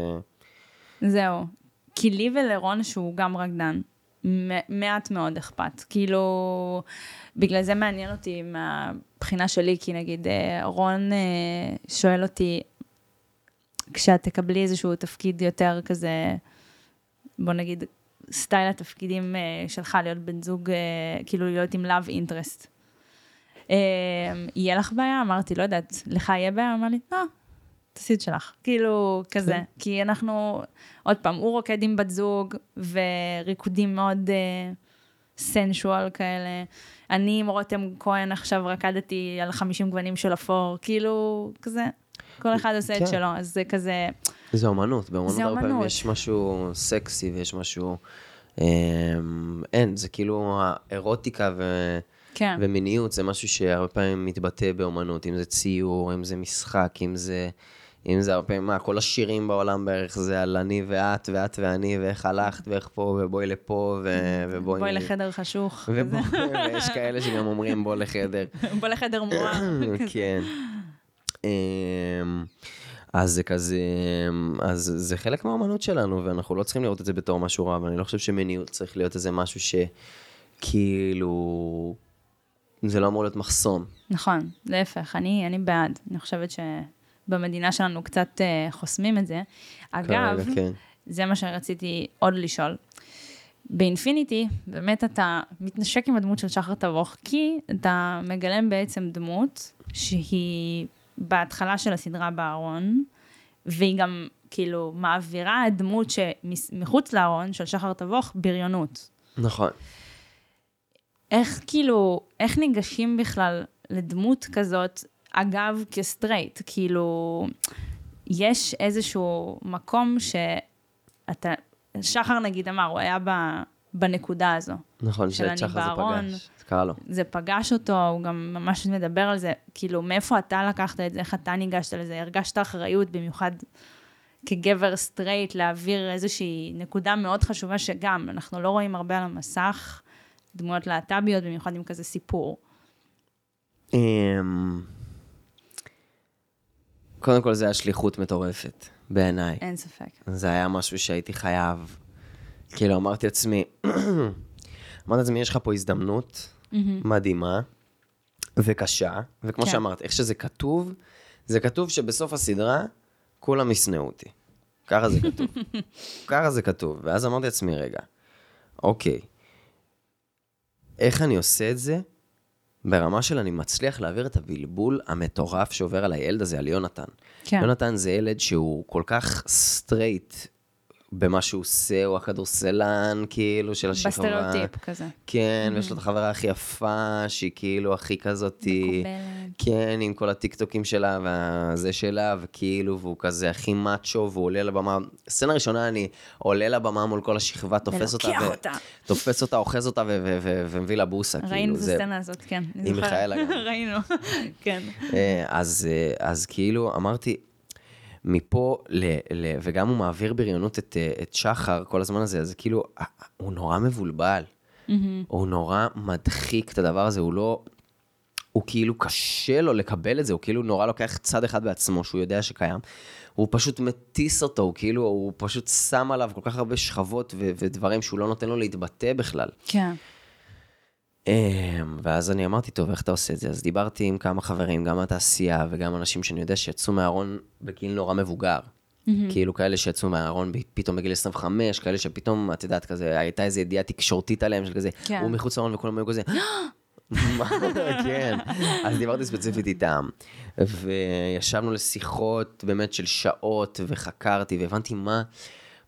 [SPEAKER 2] זהו. כי לי ולרון, שהוא גם רקדן, מעט מאוד אכפת. כאילו, בגלל זה מעניין אותי מהבחינה שלי, כי נגיד אה, רון אה, שואל אותי, כשאת תקבלי איזשהו תפקיד יותר כזה, בוא נגיד, סטייל התפקידים אה, שלך, להיות בן זוג, אה, כאילו להיות עם love interest. אה, יהיה לך בעיה? אמרתי, לא יודעת, לך יהיה בעיה? אמר לי, לא, תעשי את שלך. כאילו, כזה.
[SPEAKER 1] כן.
[SPEAKER 2] כי אנחנו, עוד פעם, הוא רוקד עם בת זוג, וריקודים מאוד סנשואל כאלה. אני עם רותם כהן עכשיו רקדתי על 50 גוונים של אפור, כאילו, כזה. כל אחד עושה את
[SPEAKER 1] כן.
[SPEAKER 2] שלו, אז זה כזה,
[SPEAKER 1] זה אומנות, באומנות
[SPEAKER 2] זה
[SPEAKER 1] הרבה פעמים. יש משהו סקסי ויש משהו... אמ, אין, זה כאילו האירוטיקה ו...
[SPEAKER 2] כן.
[SPEAKER 1] ומיניות זה משהו שהרבה פעמים מתבטא באומנות, אם זה ציור, אם זה משחק, אם זה... אם זה הרבה פעמים, מה, כל השירים בעולם בערך זה על אני ואת, ואת ואני, ואיך הלכת, ואיך פה, ובואי לפה, ו... ובואי...
[SPEAKER 2] בואי לחדר חשוך.
[SPEAKER 1] ובוא, ויש כאלה שגם אומרים בוא לחדר.
[SPEAKER 2] בוא לחדר מואר.
[SPEAKER 1] כן. אז זה כזה, אז זה חלק מהאמנות שלנו, ואנחנו לא צריכים לראות את זה בתור משהו רע, אבל אני לא חושב שמיניות צריך להיות איזה משהו שכאילו, זה לא אמור להיות מחסום.
[SPEAKER 2] נכון, להפך, אני, אני בעד. אני חושבת שבמדינה שלנו קצת uh, חוסמים את זה. אגב,
[SPEAKER 1] כן.
[SPEAKER 2] זה מה שרציתי עוד לשאול. באינפיניטי, באמת אתה מתנשק עם הדמות של שחר תבוך, כי אתה מגלם בעצם דמות שהיא בהתחלה של הסדרה בארון, והיא גם כאילו מעבירה את הדמות שמחוץ לארון של שחר תבוך בריונות.
[SPEAKER 1] נכון.
[SPEAKER 2] איך כאילו, איך ניגשים בכלל לדמות כזאת, אגב, כסטרייט? כאילו, יש איזשהו מקום שאתה, שחר נגיד אמר, הוא היה ב, בנקודה הזו.
[SPEAKER 1] נכון, שאת שחר זה. פגש, זה קרה לו.
[SPEAKER 2] זה פגש אותו, הוא גם ממש מדבר על זה, כאילו, מאיפה אתה לקחת את זה, איך אתה ניגשת לזה, הרגשת אחריות, במיוחד כגבר סטרייט, להעביר איזושהי נקודה מאוד חשובה, שגם, אנחנו לא רואים הרבה על המסך, דמויות להט"ביות, במיוחד עם כזה סיפור.
[SPEAKER 1] אמ, קודם כל זה היה שליחות מטורפת, בעיניי.
[SPEAKER 2] אין ספק.
[SPEAKER 1] זה היה משהו שהייתי חייב. כאילו, אמרתי לעצמי, אמרתי לעצמי, יש לך פה הזדמנות מדהימה וקשה, וכמו
[SPEAKER 2] כן.
[SPEAKER 1] שאמרת, איך שזה כתוב, זה כתוב שבסוף הסדרה כולם ישנאו אותי. ככה זה כתוב. ככה זה כתוב. ואז אמרתי לעצמי, רגע, אוקיי, איך אני עושה את זה ברמה של אני מצליח להעביר את הבלבול המטורף שעובר על הילד הזה, על יונתן.
[SPEAKER 2] כן.
[SPEAKER 1] יונתן זה ילד שהוא כל כך סטרייט במה שהוא עושה, הוא הכדורסלן, כאילו, של השכבה.
[SPEAKER 2] בסטריאוטיפ כזה.
[SPEAKER 1] כן, ויש לו את החברה הכי יפה, שהיא כאילו הכי כזאת...
[SPEAKER 2] מקובלת.
[SPEAKER 1] כן, עם כל הטיקטוקים שלה והזה שלה, וכאילו, והוא כזה הכי מאצ'ו, והוא עולה לבמה. סצנה ראשונה, אני עולה לבמה מול כל השכבה, תופס אותה,
[SPEAKER 2] ולוקח אותה.
[SPEAKER 1] תופס אותה, אוחז אותה, ומביא לה בוסה, כאילו,
[SPEAKER 2] ראינו את. הסצנה הזאת, כן.
[SPEAKER 1] עם. מיכאלה גם.
[SPEAKER 2] ראינו, כן.
[SPEAKER 1] אה, אה, אז כאילו אמרתי, מפה, ל, ל, וגם הוא מעביר בריונות את, אה, את שחר כל הזמן הזה, אז כאילו, הוא נורא מבולבל. הוא נורא מדחיק את הדבר הזה, הוא לא... הוא כאילו קשה לו לקבל את זה, הוא כאילו נורא לוקח צד אחד בעצמו שהוא יודע שקיים. הוא פשוט מטיס אותו, הוא כאילו, הוא פשוט שם עליו כל כך הרבה שכבות ו- ודברים שהוא לא נותן לו להתבטא בכלל.
[SPEAKER 2] כן.
[SPEAKER 1] אמ, ואז אני אמרתי, טוב, איך אתה עושה את זה? אז דיברתי עם כמה חברים, גם מהתעשייה וגם אנשים שאני יודע שיצאו מהארון בגיל נורא מבוגר. כאילו כאלה שיצאו מהארון פתאום בגיל 25, כאלה שפתאום, את יודעת, כזה, הייתה איזו ידיעה תקשורתית עליהם, של כזה,
[SPEAKER 2] כן.
[SPEAKER 1] הוא מחוץ לארון וכולם היו כזה, מה? כן. אז דיברתי ספציפית איתם, וישבנו לשיחות באמת של שעות, וחקרתי, והבנתי מה,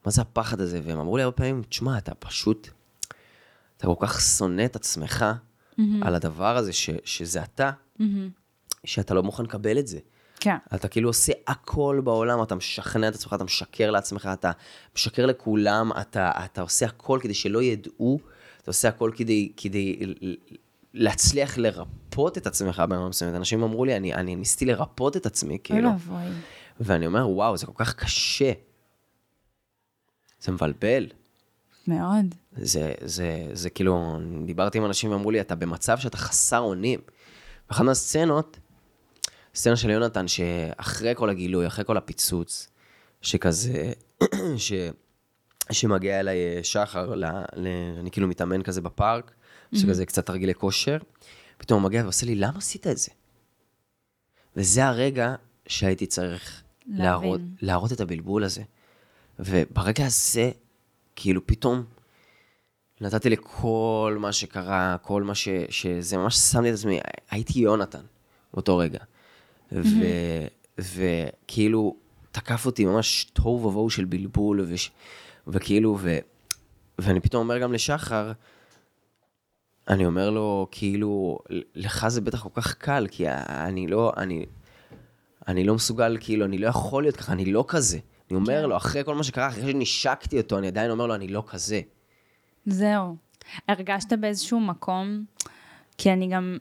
[SPEAKER 1] מה זה הפחד הזה, והם אמרו לי הרבה פעמים, תשמע, אתה פשוט, אתה כל כך שונא את עצמך על הדבר הזה, ש, שזה אתה, שאתה לא מוכן לקבל את זה.
[SPEAKER 2] כן.
[SPEAKER 1] אתה כאילו עושה הכל בעולם, אתה משכנע את עצמך, אתה משקר לעצמך, אתה משקר לכולם, אתה, אתה עושה הכל כדי שלא ידעו, אתה עושה הכל כדי, כדי להצליח לרפות את עצמך ברמה מסוימת. אנשים אמרו לי, אני, אני ניסיתי לרפות את עצמי, כאילו. ואני אומר, וואו, זה כל כך קשה. זה מבלבל.
[SPEAKER 2] מאוד.
[SPEAKER 1] זה, זה, זה כאילו, דיברתי עם אנשים ואמרו לי, אתה במצב שאתה חסר אונים. ואחת מהסצנות, סצנה של יונתן, שאחרי כל הגילוי, אחרי כל הפיצוץ, שכזה, ש, שמגיע אליי אה, שחר, ל, ל, אני כאילו מתאמן כזה בפארק, שכזה קצת תרגילי כושר, פתאום הוא מגיע ועושה לי, למה עשית את זה? וזה הרגע שהייתי צריך. להראות, להראות את הבלבול הזה. וברגע הזה, כאילו פתאום נתתי לכל מה שקרה, כל מה ש... שזה ממש שמתי את עצמי, הייתי יונתן באותו רגע. ו... וכאילו תקף אותי ממש תוהו ובוהו של בלבול, וש... וכאילו, ו... ואני פתאום אומר גם לשחר, אני אומר לו, כאילו, לך זה בטח כל כך קל, כי אני לא, אני, אני לא מסוגל, כאילו, אני לא יכול להיות ככה, אני לא כזה. אני אומר לו, אחרי כל מה שקרה, אחרי שנשקתי אותו, אני עדיין אומר לו, אני לא כזה.
[SPEAKER 2] זהו. הרגשת באיזשהו מקום, כי אני גם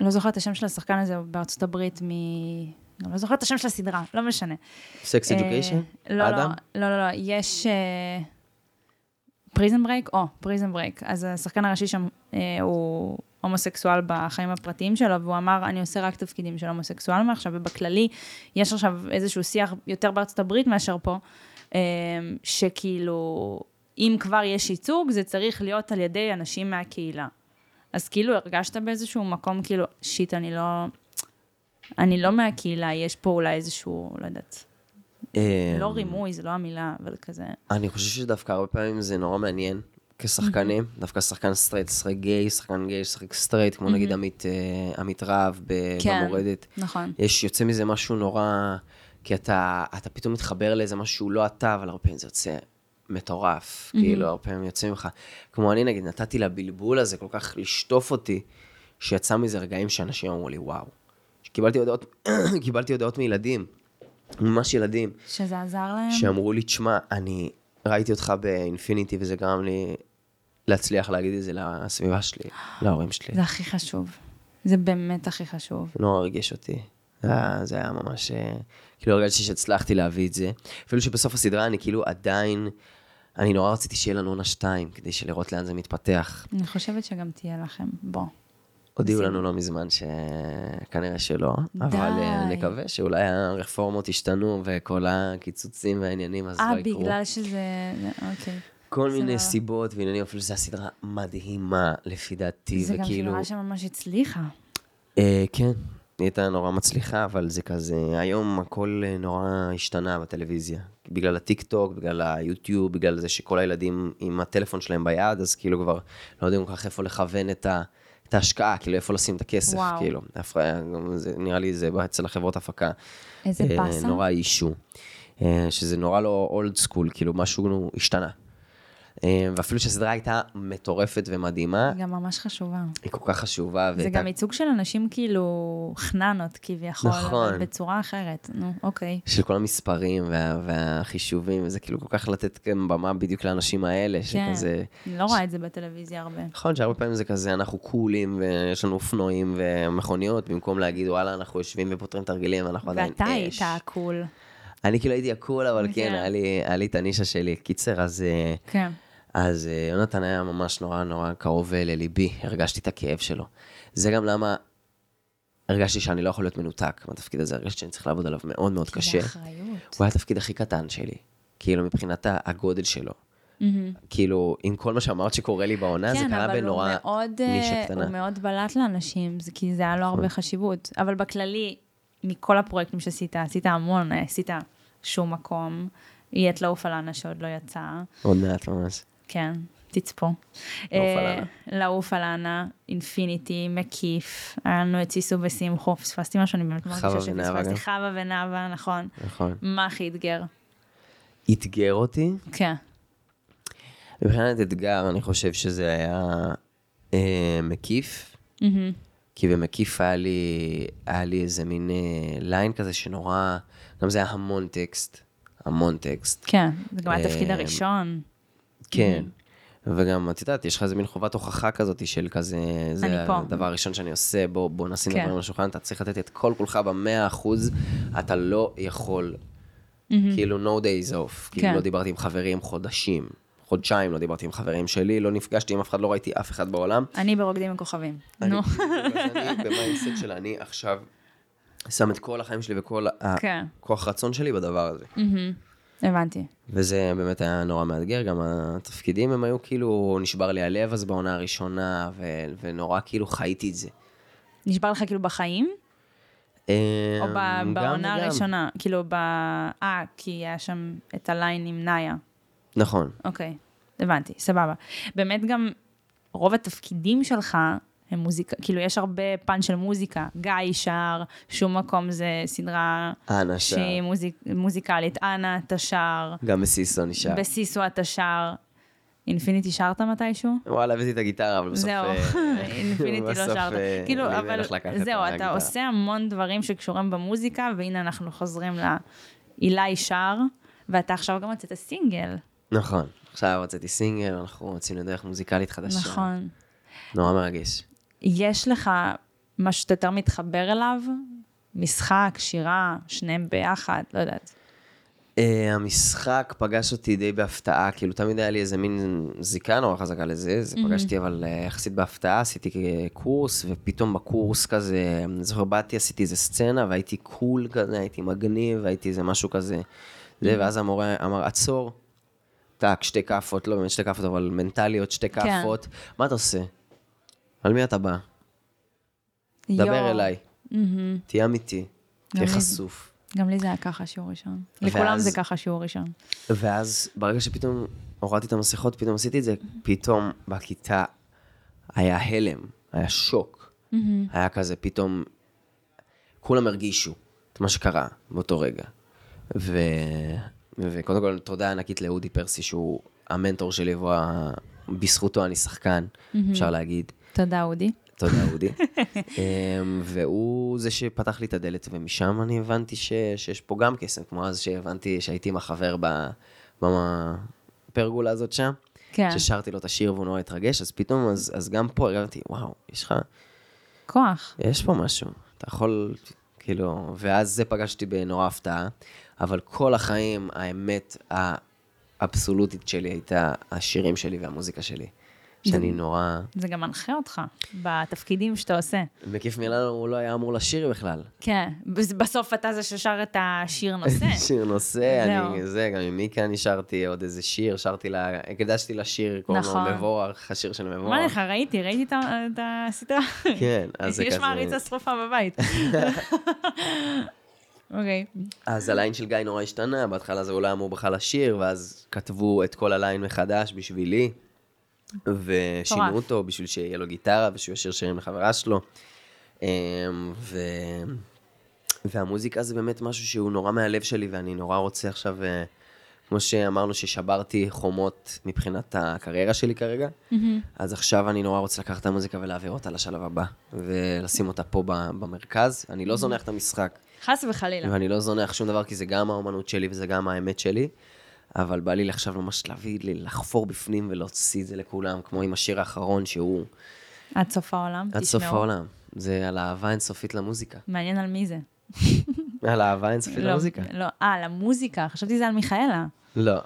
[SPEAKER 2] לא זוכרת את השם של השחקן הזה בארצות הברית מ... אני לא זוכרת את השם של הסדרה, לא משנה.
[SPEAKER 1] סקס אדיוקיישן?
[SPEAKER 2] אה, לא? לא, לא, לא, לא, יש Prison Break, או, Prison Break. אז השחקן הראשי שם אה, הוא הומוסקסואל בחיים הפרטיים שלו, והוא אמר, אני עושה רק תפקידים של הומוסקסואל מעכשיו, ובכללי, יש עכשיו איזשהו שיח יותר בארצות הברית מאשר פה, אה, שכאילו, אם כבר יש ייצוג, זה צריך להיות על ידי אנשים מהקהילה. אז כאילו הרגשת באיזשהו מקום, כאילו, shit, אני לא... אני לא מהקהילה, יש פה אולי איזשהו, לא יודעת,
[SPEAKER 1] אה,
[SPEAKER 2] לא רימוי, זה לא המילה, אבל כזה...
[SPEAKER 1] אני חושב שדווקא הרבה פעמים זה נורא מעניין כשחקנים, דווקא שחקן סטרייט, לשחק גיי, שחקן גיי, לשחק סטרייט, כמו נגיד עמית, אה, עמית רהב
[SPEAKER 2] כן.
[SPEAKER 1] במורדת.
[SPEAKER 2] נכון.
[SPEAKER 1] יש, יוצא מזה משהו נורא, כי אתה, אתה פתאום מתחבר לאיזה משהו שהוא לא אתה, אבל הרבה פעמים זה יוצא מטורף, כאילו, הרבה פעמים יוצא ממך. כמו אני נגיד, נתתי לבלבול הזה כל כך לשטוף אותי, שיצא מזה רגעים שאנשים אמרו לי, וואו. קיבלתי הודעות, קיבלתי הודעות מילדים, ממש ילדים,
[SPEAKER 2] שזה עזר להם?
[SPEAKER 1] שאמרו לי, תשמע, אני ראיתי אותך באינפיניטי, וזה גרם לי להצליח להגיד את זה לסביבה שלי, להורים שלי.
[SPEAKER 2] זה הכי חשוב. זה באמת הכי חשוב.
[SPEAKER 1] נורא ריגש אותי. זה היה, זה היה ממש... אה, כאילו הרגשתי שהצלחתי להביא את זה. אפילו שבסוף הסדרה אני כאילו עדיין... אני נורא רציתי שיהיה לנו עונה שתיים, כדי לראות לאן זה מתפתח.
[SPEAKER 2] אני חושבת שגם תהיה לכם. בוא.
[SPEAKER 1] הודיעו. לנו לא מזמן שכנראה שלא,
[SPEAKER 2] די.
[SPEAKER 1] אבל אה, נקווה שאולי הרפורמות ישתנו וכל הקיצוצים והעניינים אז
[SPEAKER 2] אה,
[SPEAKER 1] לא יקרו.
[SPEAKER 2] בגלל שזה... אוקיי.
[SPEAKER 1] כל
[SPEAKER 2] זה
[SPEAKER 1] מיני
[SPEAKER 2] לא-
[SPEAKER 1] סיבות ועניינים, אפילו שזו הסדרה מדהימה לפי דעתי,
[SPEAKER 2] זה גם
[SPEAKER 1] וכאילו...
[SPEAKER 2] סדרה שממש הצליחה.
[SPEAKER 1] אה, כן, היא הייתה נורא מצליחה, אבל זה כזה, היום הכל אה, נורא השתנה בטלוויזיה. בגלל הטיק טוק, בגלל היוטיוב, בגלל זה שכל הילדים עם הטלפון שלהם ביד, אז כאילו כבר לא יודעים כל כך איפה לכוון את, ה, את ההשקעה, כאילו איפה לשים את הכסף,
[SPEAKER 2] וואו.
[SPEAKER 1] כאילו. זה, נראה לי זה בא אצל החברות הפקה.
[SPEAKER 2] איזה
[SPEAKER 1] אה,
[SPEAKER 2] באסה.
[SPEAKER 1] נורא אישו. אה, שזה נורא לא אולד סקול, כאילו משהו השתנה. אה, ואפילו שהסדרה הייתה מטורפת ומדהימה,
[SPEAKER 2] היא גם ממש חשובה.
[SPEAKER 1] היא כל כך חשובה.
[SPEAKER 2] זה
[SPEAKER 1] והייתה-
[SPEAKER 2] גם ייצוג של אנשים כאילו חננות כביכול,
[SPEAKER 1] נכון.
[SPEAKER 2] בצורה אחרת. נו, אוקיי.
[SPEAKER 1] של כל המספרים וה, והחישובים, וזה כאילו כל כך לתת גם במה בדיוק לאנשים האלה,
[SPEAKER 2] כן.
[SPEAKER 1] שכזה...
[SPEAKER 2] אני לא רואה את זה בטלוויזיה הרבה.
[SPEAKER 1] נכון שהרבה פעמים זה כזה, אנחנו קולים, ויש לנו אופנועים ומכוניות, במקום להגיד, וואלה, אנחנו יושבים ופותרים תרגילים, אנחנו עדיין
[SPEAKER 2] ואתה
[SPEAKER 1] אש.
[SPEAKER 2] היית הקול.
[SPEAKER 1] אני כאילו הייתי הקול, אבל כן. היה לי, היה לי את הנישה שלי. קיצר, אז, אה,
[SPEAKER 2] כן.
[SPEAKER 1] אז אה, יונתן היה ממש נורא נורא קרוב אה, לליבי, הרגשתי את הכאב שלו. זה גם למה הרגשתי שאני לא יכול להיות מנותק מהתפקיד הזה, הרגשתי שאני צריך לעבוד עליו מאוד מאוד קשה.
[SPEAKER 2] זה אחריות.
[SPEAKER 1] הוא היה התפקיד הכי קטן שלי, כאילו מבחינת הגודל שלו.
[SPEAKER 2] מהמם.
[SPEAKER 1] כאילו, עם כל מה שאמרת שקורה לי בעונה, זה
[SPEAKER 2] כן,
[SPEAKER 1] קרה
[SPEAKER 2] אבל הוא
[SPEAKER 1] בנורא
[SPEAKER 2] מאוד,
[SPEAKER 1] נישה
[SPEAKER 2] אה,
[SPEAKER 1] קטנה.
[SPEAKER 2] הוא מאוד בלט לאנשים, זה כי זה היה לו הרבה חשיבות. אבל בכללי, מכל הפרויקטים שעשית, עשית המון, אה, עשית שום מקום. יהיה לעוף על האנה שעוד לא יצא.
[SPEAKER 1] עוד מעט ממש.
[SPEAKER 2] כן, תצפו.
[SPEAKER 1] לעוף על
[SPEAKER 2] אה, על האנה, אינפיניטי, מקיף, היה לנו את סיסו ושמחו, פספסתי משהו, אני באמת מרגישה שפספסתי. חווה ונאווה, נכון.
[SPEAKER 1] נכון.
[SPEAKER 2] מה הכי אתגר?
[SPEAKER 1] אתגר אותי.
[SPEAKER 2] כן.
[SPEAKER 1] מבחינת אתגר, אני חושב שזה היה אה, מקיף. כי במקיף היה לי, היה לי איזה מין אה, ליין כזה שנורא, גם זה היה המון טקסט, המון טקסט.
[SPEAKER 2] כן, זה גם היה התפקיד הראשון.
[SPEAKER 1] כן. וגם, את יודעת, יש לך איזה מין חובת הוכחה כזאת של כזה, זה. הדבר הראשון שאני עושה, בוא, בוא נשים
[SPEAKER 2] כן.
[SPEAKER 1] דברים על השולחן, אתה צריך לתת את כל כולך במאה אחוז, אתה לא יכול, כאילו, no days off, כאילו,
[SPEAKER 2] כן.
[SPEAKER 1] לא דיברתי עם חברים חודשים, חודשיים לא דיברתי עם חברים שלי, לא נפגשתי עם אף אחד, לא ראיתי אף אחד בעולם.
[SPEAKER 2] אני ברוקדים עם כוכבים.
[SPEAKER 1] אני,
[SPEAKER 2] נו.
[SPEAKER 1] אני ב mindset של אני עכשיו שם את כל החיים שלי וכל
[SPEAKER 2] כן.
[SPEAKER 1] הכוח רצון שלי בדבר הזה.
[SPEAKER 2] הבנתי.
[SPEAKER 1] וזה באמת היה נורא מאתגר, גם התפקידים הם היו כאילו, נשבר לי הלב אז בעונה הראשונה, ו- ונורא כאילו חייתי את זה.
[SPEAKER 2] נשבר לך כאילו בחיים? או ב- בעונה הראשונה? כאילו ב... אה, כי היה שם את הליין עם נאיה.
[SPEAKER 1] נכון.
[SPEAKER 2] אוקיי, הבנתי, סבבה. באמת גם רוב התפקידים שלך הם מוזיקה, כאילו יש הרבה פן של מוזיקה. גיא שר, שום מקום זה סדרה
[SPEAKER 1] אנה.
[SPEAKER 2] שהיא מוזיק, מוזיקלית. אנה, אתה שר.
[SPEAKER 1] גם בסיסו נשאר.
[SPEAKER 2] בסיסו אתה שר. אינפיניטי שרת מתישהו?
[SPEAKER 1] וואלה, הבאתי את הגיטרה, אבל בסוף...
[SPEAKER 2] זהו,
[SPEAKER 1] אה,
[SPEAKER 2] אינפיניטי לא שרת.
[SPEAKER 1] אה,
[SPEAKER 2] כאילו, אבל זהו, אתה. עושה המון דברים שקשורים במוזיקה, והנה אנחנו חוזרים לאילי שר, ואתה עכשיו גם הוצאת סינגל.
[SPEAKER 1] נכון. עכשיו הוצאתי סינגל, אנחנו יוצאים לדרך מוזיקלית חדשה.
[SPEAKER 2] נכון.
[SPEAKER 1] נורא מרגש.
[SPEAKER 2] יש לך משהו שאתה יותר מתחבר אליו? משחק, שירה, שניהם ביחד, לא יודעת.
[SPEAKER 1] Uh, המשחק פגש אותי די בהפתעה, כאילו תמיד היה לי איזה מין זיקה נורא חזקה לזה, זה פגשתי אבל uh, יחסית בהפתעה, עשיתי קורס, ופתאום בקורס כזה, אני זוכר, באתי, עשיתי איזה סצנה, והייתי קול כזה, הייתי מגניב, הייתי איזה משהו כזה, זה, ואז המורה אמר, עצור, טאק, שתי כאפות, לא באמת שתי כאפות, אבל מנטליות, שתי כאפות, מה אתה עושה? על מי אתה בא? דבר
[SPEAKER 2] יואו.
[SPEAKER 1] אליי, תהיה אמיתי, תהיה
[SPEAKER 2] גם לי-
[SPEAKER 1] חשוף.
[SPEAKER 2] גם לי זה היה ככה שיעור ראשון.
[SPEAKER 1] ואז-
[SPEAKER 2] לכולם זה ככה שיעור ראשון.
[SPEAKER 1] ואז ברגע שפתאום הורדתי את המסכות, פתאום עשיתי את זה, פתאום בכיתה היה הלם, היה שוק. היה כזה, פתאום כולם הרגישו את מה שקרה באותו רגע. ו... וקודם כל, תודה ענקית לאודי פרסי, שהוא המנטור שלי, והוא ה... בזכותו אני שחקן, אפשר להגיד.
[SPEAKER 2] תודה, אודי.
[SPEAKER 1] תודה, אודי. אמ, והוא זה שפתח לי את הדלת, ומשם אני הבנתי ש, שיש פה גם קסם, כמו אז שהבנתי שהייתי עם החבר בפרגולה הזאת שם,
[SPEAKER 2] כן.
[SPEAKER 1] ששרתי לו את השיר והוא נורא התרגש, אז פתאום, אז, אז גם פה הרגשתי, וואו, יש לך,
[SPEAKER 2] כוח.
[SPEAKER 1] יש פה משהו, אתה יכול, כאילו, ואז זה פגשתי בנורא הפתעה, אבל כל החיים, האמת האבסולוטית שלי הייתה השירים שלי והמוזיקה שלי, שאני נורא...
[SPEAKER 2] זה גם מנחה אותך בתפקידים שאתה עושה.
[SPEAKER 1] מקיף מילאנו הוא לא היה אמור לשיר בכלל.
[SPEAKER 2] כן, בס- בסוף אתה זה ששר את השיר נושא.
[SPEAKER 1] שיר נושא. אני, זה, גם עם מיקה אני שרתי עוד איזה שיר, שרתי לה, הקדשתי לשיר, קוראים לו
[SPEAKER 2] נכון.
[SPEAKER 1] מבורך, השיר של מבורך.
[SPEAKER 2] מה לך, ראיתי, ראיתי את הסדרה.
[SPEAKER 1] כן, אז זה
[SPEAKER 2] יש
[SPEAKER 1] כזה...
[SPEAKER 2] מעריצה שרופה בבית. אוקיי.
[SPEAKER 1] אז הליין של גיא נורא השתנה, בהתחלה זה הוא לא היה אמור בכלל לשיר, ואז כתבו את כל הליין מחדש בשבילי, ושינו. אותו בשביל שיהיה לו גיטרה ושהוא ישיר שירים לחברה שלו. אמ, ו... והמוזיקה זה באמת משהו שהוא נורא מהלב שלי, ואני נורא רוצה עכשיו, אה, כמו שאמרנו, ששברתי חומות מבחינת הקריירה שלי כרגע, אז עכשיו אני נורא רוצה לקחת את המוזיקה ולהעביר אותה לשלב הבא, ולשים אותה פה במרכז. אני לא זונח את המשחק.
[SPEAKER 2] חס וחלילה.
[SPEAKER 1] ואני לא זונח שום דבר, כי זה גם האומנות שלי וזה גם האמת שלי, אבל בא לי עכשיו ממש להביא, לחפור בפנים ולהוציא את זה לכולם, כמו עם השיר האחרון שהוא
[SPEAKER 2] עד סוף העולם,
[SPEAKER 1] עד סוף
[SPEAKER 2] תשמעו.
[SPEAKER 1] העולם. זה על אהבה אינסופית למוזיקה.
[SPEAKER 2] מעניין על מי זה.
[SPEAKER 1] על אהבה אינסופית
[SPEAKER 2] לא,
[SPEAKER 1] למוזיקה.
[SPEAKER 2] לא, אה, למוזיקה, חשבתי זה על מיכאלה.
[SPEAKER 1] לא,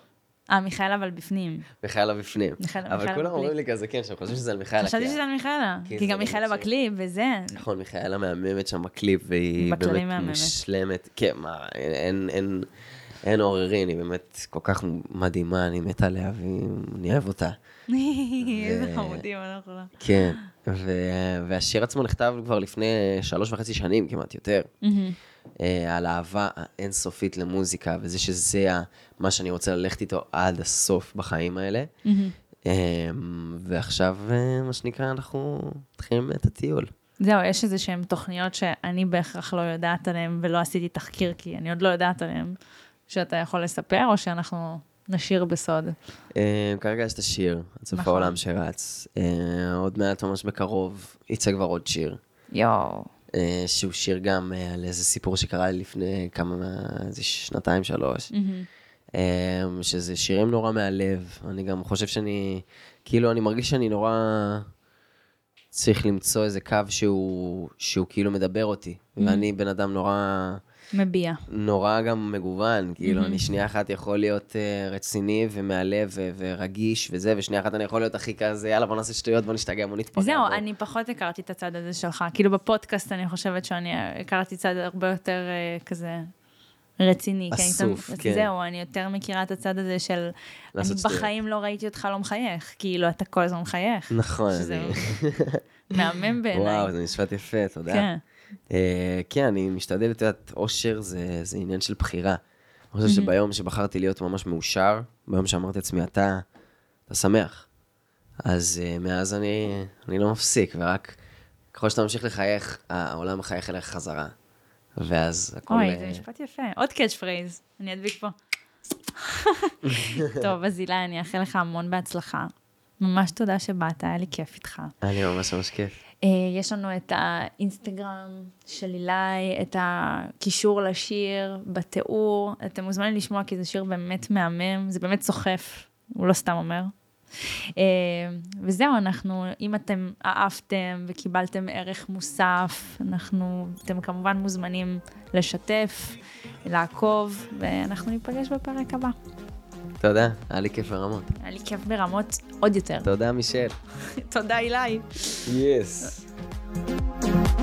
[SPEAKER 2] אה, מיכאלה אבל בפנים.
[SPEAKER 1] מיכאלה בפנים. אבל כולם. אומרים לי כזה, כן, שהם חושבים שזה על מיכאלה.
[SPEAKER 2] חשבתי
[SPEAKER 1] כי-
[SPEAKER 2] שזה על מיכאלה.
[SPEAKER 1] כי
[SPEAKER 2] כי גם מיכאלה בקליפ וזה.
[SPEAKER 1] נכון, מיכאלה מהממת שם בקליפ, והיא באמת. מושלמת. כן, מה, אין, אין, אין, עוררין, היא באמת כל כך מדהימה, אני מת עליה, ואני אוהב אותה.
[SPEAKER 2] איזה חמודים אנחנו.
[SPEAKER 1] כן, והשיר עצמו נכתב כבר לפני שלוש וחצי שנים, כמעט יותר, אה, על אהבה האינסופית למוזיקה, וזה שזה מה שאני רוצה ללכת איתו עד הסוף בחיים האלה. אה, ועכשיו, אה, מה שנקרא, אנחנו מתחילים את הטיול.
[SPEAKER 2] זהו, יש איזה שהן תוכניות שאני בהכרח לא יודעת עליהן ולא עשיתי תחקיר כי אני עוד לא יודעת עליהן, שאתה יכול לספר או שאנחנו נשאיר בסוד.
[SPEAKER 1] אה, כרגע יש את השיר, עד סוף
[SPEAKER 2] נכון.
[SPEAKER 1] העולם שרץ. אה, עוד מעט, ממש בקרוב, יצא כבר עוד שיר.
[SPEAKER 2] יואו.
[SPEAKER 1] אה, שהוא שיר גם על איזה סיפור שקרה לי לפני כמה, איזה שנתיים, שלוש. שזה שירים נורא מהלב. אני גם חושב שאני, כאילו, אני מרגיש שאני נורא צריך למצוא איזה קו שהוא, שהוא כאילו מדבר אותי.
[SPEAKER 2] Mm-hmm.
[SPEAKER 1] ואני בן אדם נורא,
[SPEAKER 2] מביע.
[SPEAKER 1] נורא גם מגוון. כאילו,
[SPEAKER 2] Mm-hmm.
[SPEAKER 1] אני שנייה אחת יכול להיות uh, רציני ומהלב ו- ורגיש וזה, ושנייה אחת אני יכול להיות הכי כזה, יאללה, בוא נעשה שטויות, בוא נשתגע, בוא נתפגע.
[SPEAKER 2] זהו,
[SPEAKER 1] בוא."
[SPEAKER 2] אני פחות הכרתי את הצד הזה שלך. כאילו בפודקאסט אני חושבת שאני הכרתי צד הרבה יותר אה, כזה רציני. כי אני
[SPEAKER 1] אסוף, כן.
[SPEAKER 2] זהו, אני יותר מכירה את הצד הזה של, אני
[SPEAKER 1] שטויות.
[SPEAKER 2] בחיים לא ראיתי אותך לא מחייך. כאילו, אתה כל הזמן מחייך.
[SPEAKER 1] נכון,
[SPEAKER 2] שזה. מהמם בעיניי.
[SPEAKER 1] וואו, זה משפט יפה, תודה.
[SPEAKER 2] כן.
[SPEAKER 1] אה, כן, אני משתדל, את יודעת, אושר זה, זה עניין של בחירה. אני חושב שביום שבחרתי להיות ממש מאושר, ביום שאמרתי לעצמי, אתה, אתה שמח. אז uh, מאז אני, אני לא מפסיק, ורק ככל שאתה ממשיך לחייך, העולם מחייך אליך חזרה. ואז הכל...
[SPEAKER 2] אוי,
[SPEAKER 1] אה,
[SPEAKER 2] זה משפט יפה. עוד catchphrase, אני אדביק פה. טוב, אז עילי, אני אאחל לך המון בהצלחה. ממש תודה שבאת, היה לי כיף איתך.
[SPEAKER 1] היה לי ממש ממש כיף.
[SPEAKER 2] אה, יש לנו את האינסטגרם של עילי, את הקישור לשיר בתיאור. אתם מוזמנים לשמוע כי זה שיר באמת מהמם, זה באמת סוחף, הוא לא סתם אומר. אה, וזהו, אנחנו, אם אתם אהבתם וקיבלתם ערך מוסף, אנחנו, אתם כמובן מוזמנים לשתף, לעקוב, ואנחנו ניפגש בפרק הבא.
[SPEAKER 1] תודה, היה לי כיף ברמות.
[SPEAKER 2] היה לי כיף ברמות עוד יותר.
[SPEAKER 1] תודה, מישל.
[SPEAKER 2] תודה, אילי.
[SPEAKER 1] יס.
[SPEAKER 3] So,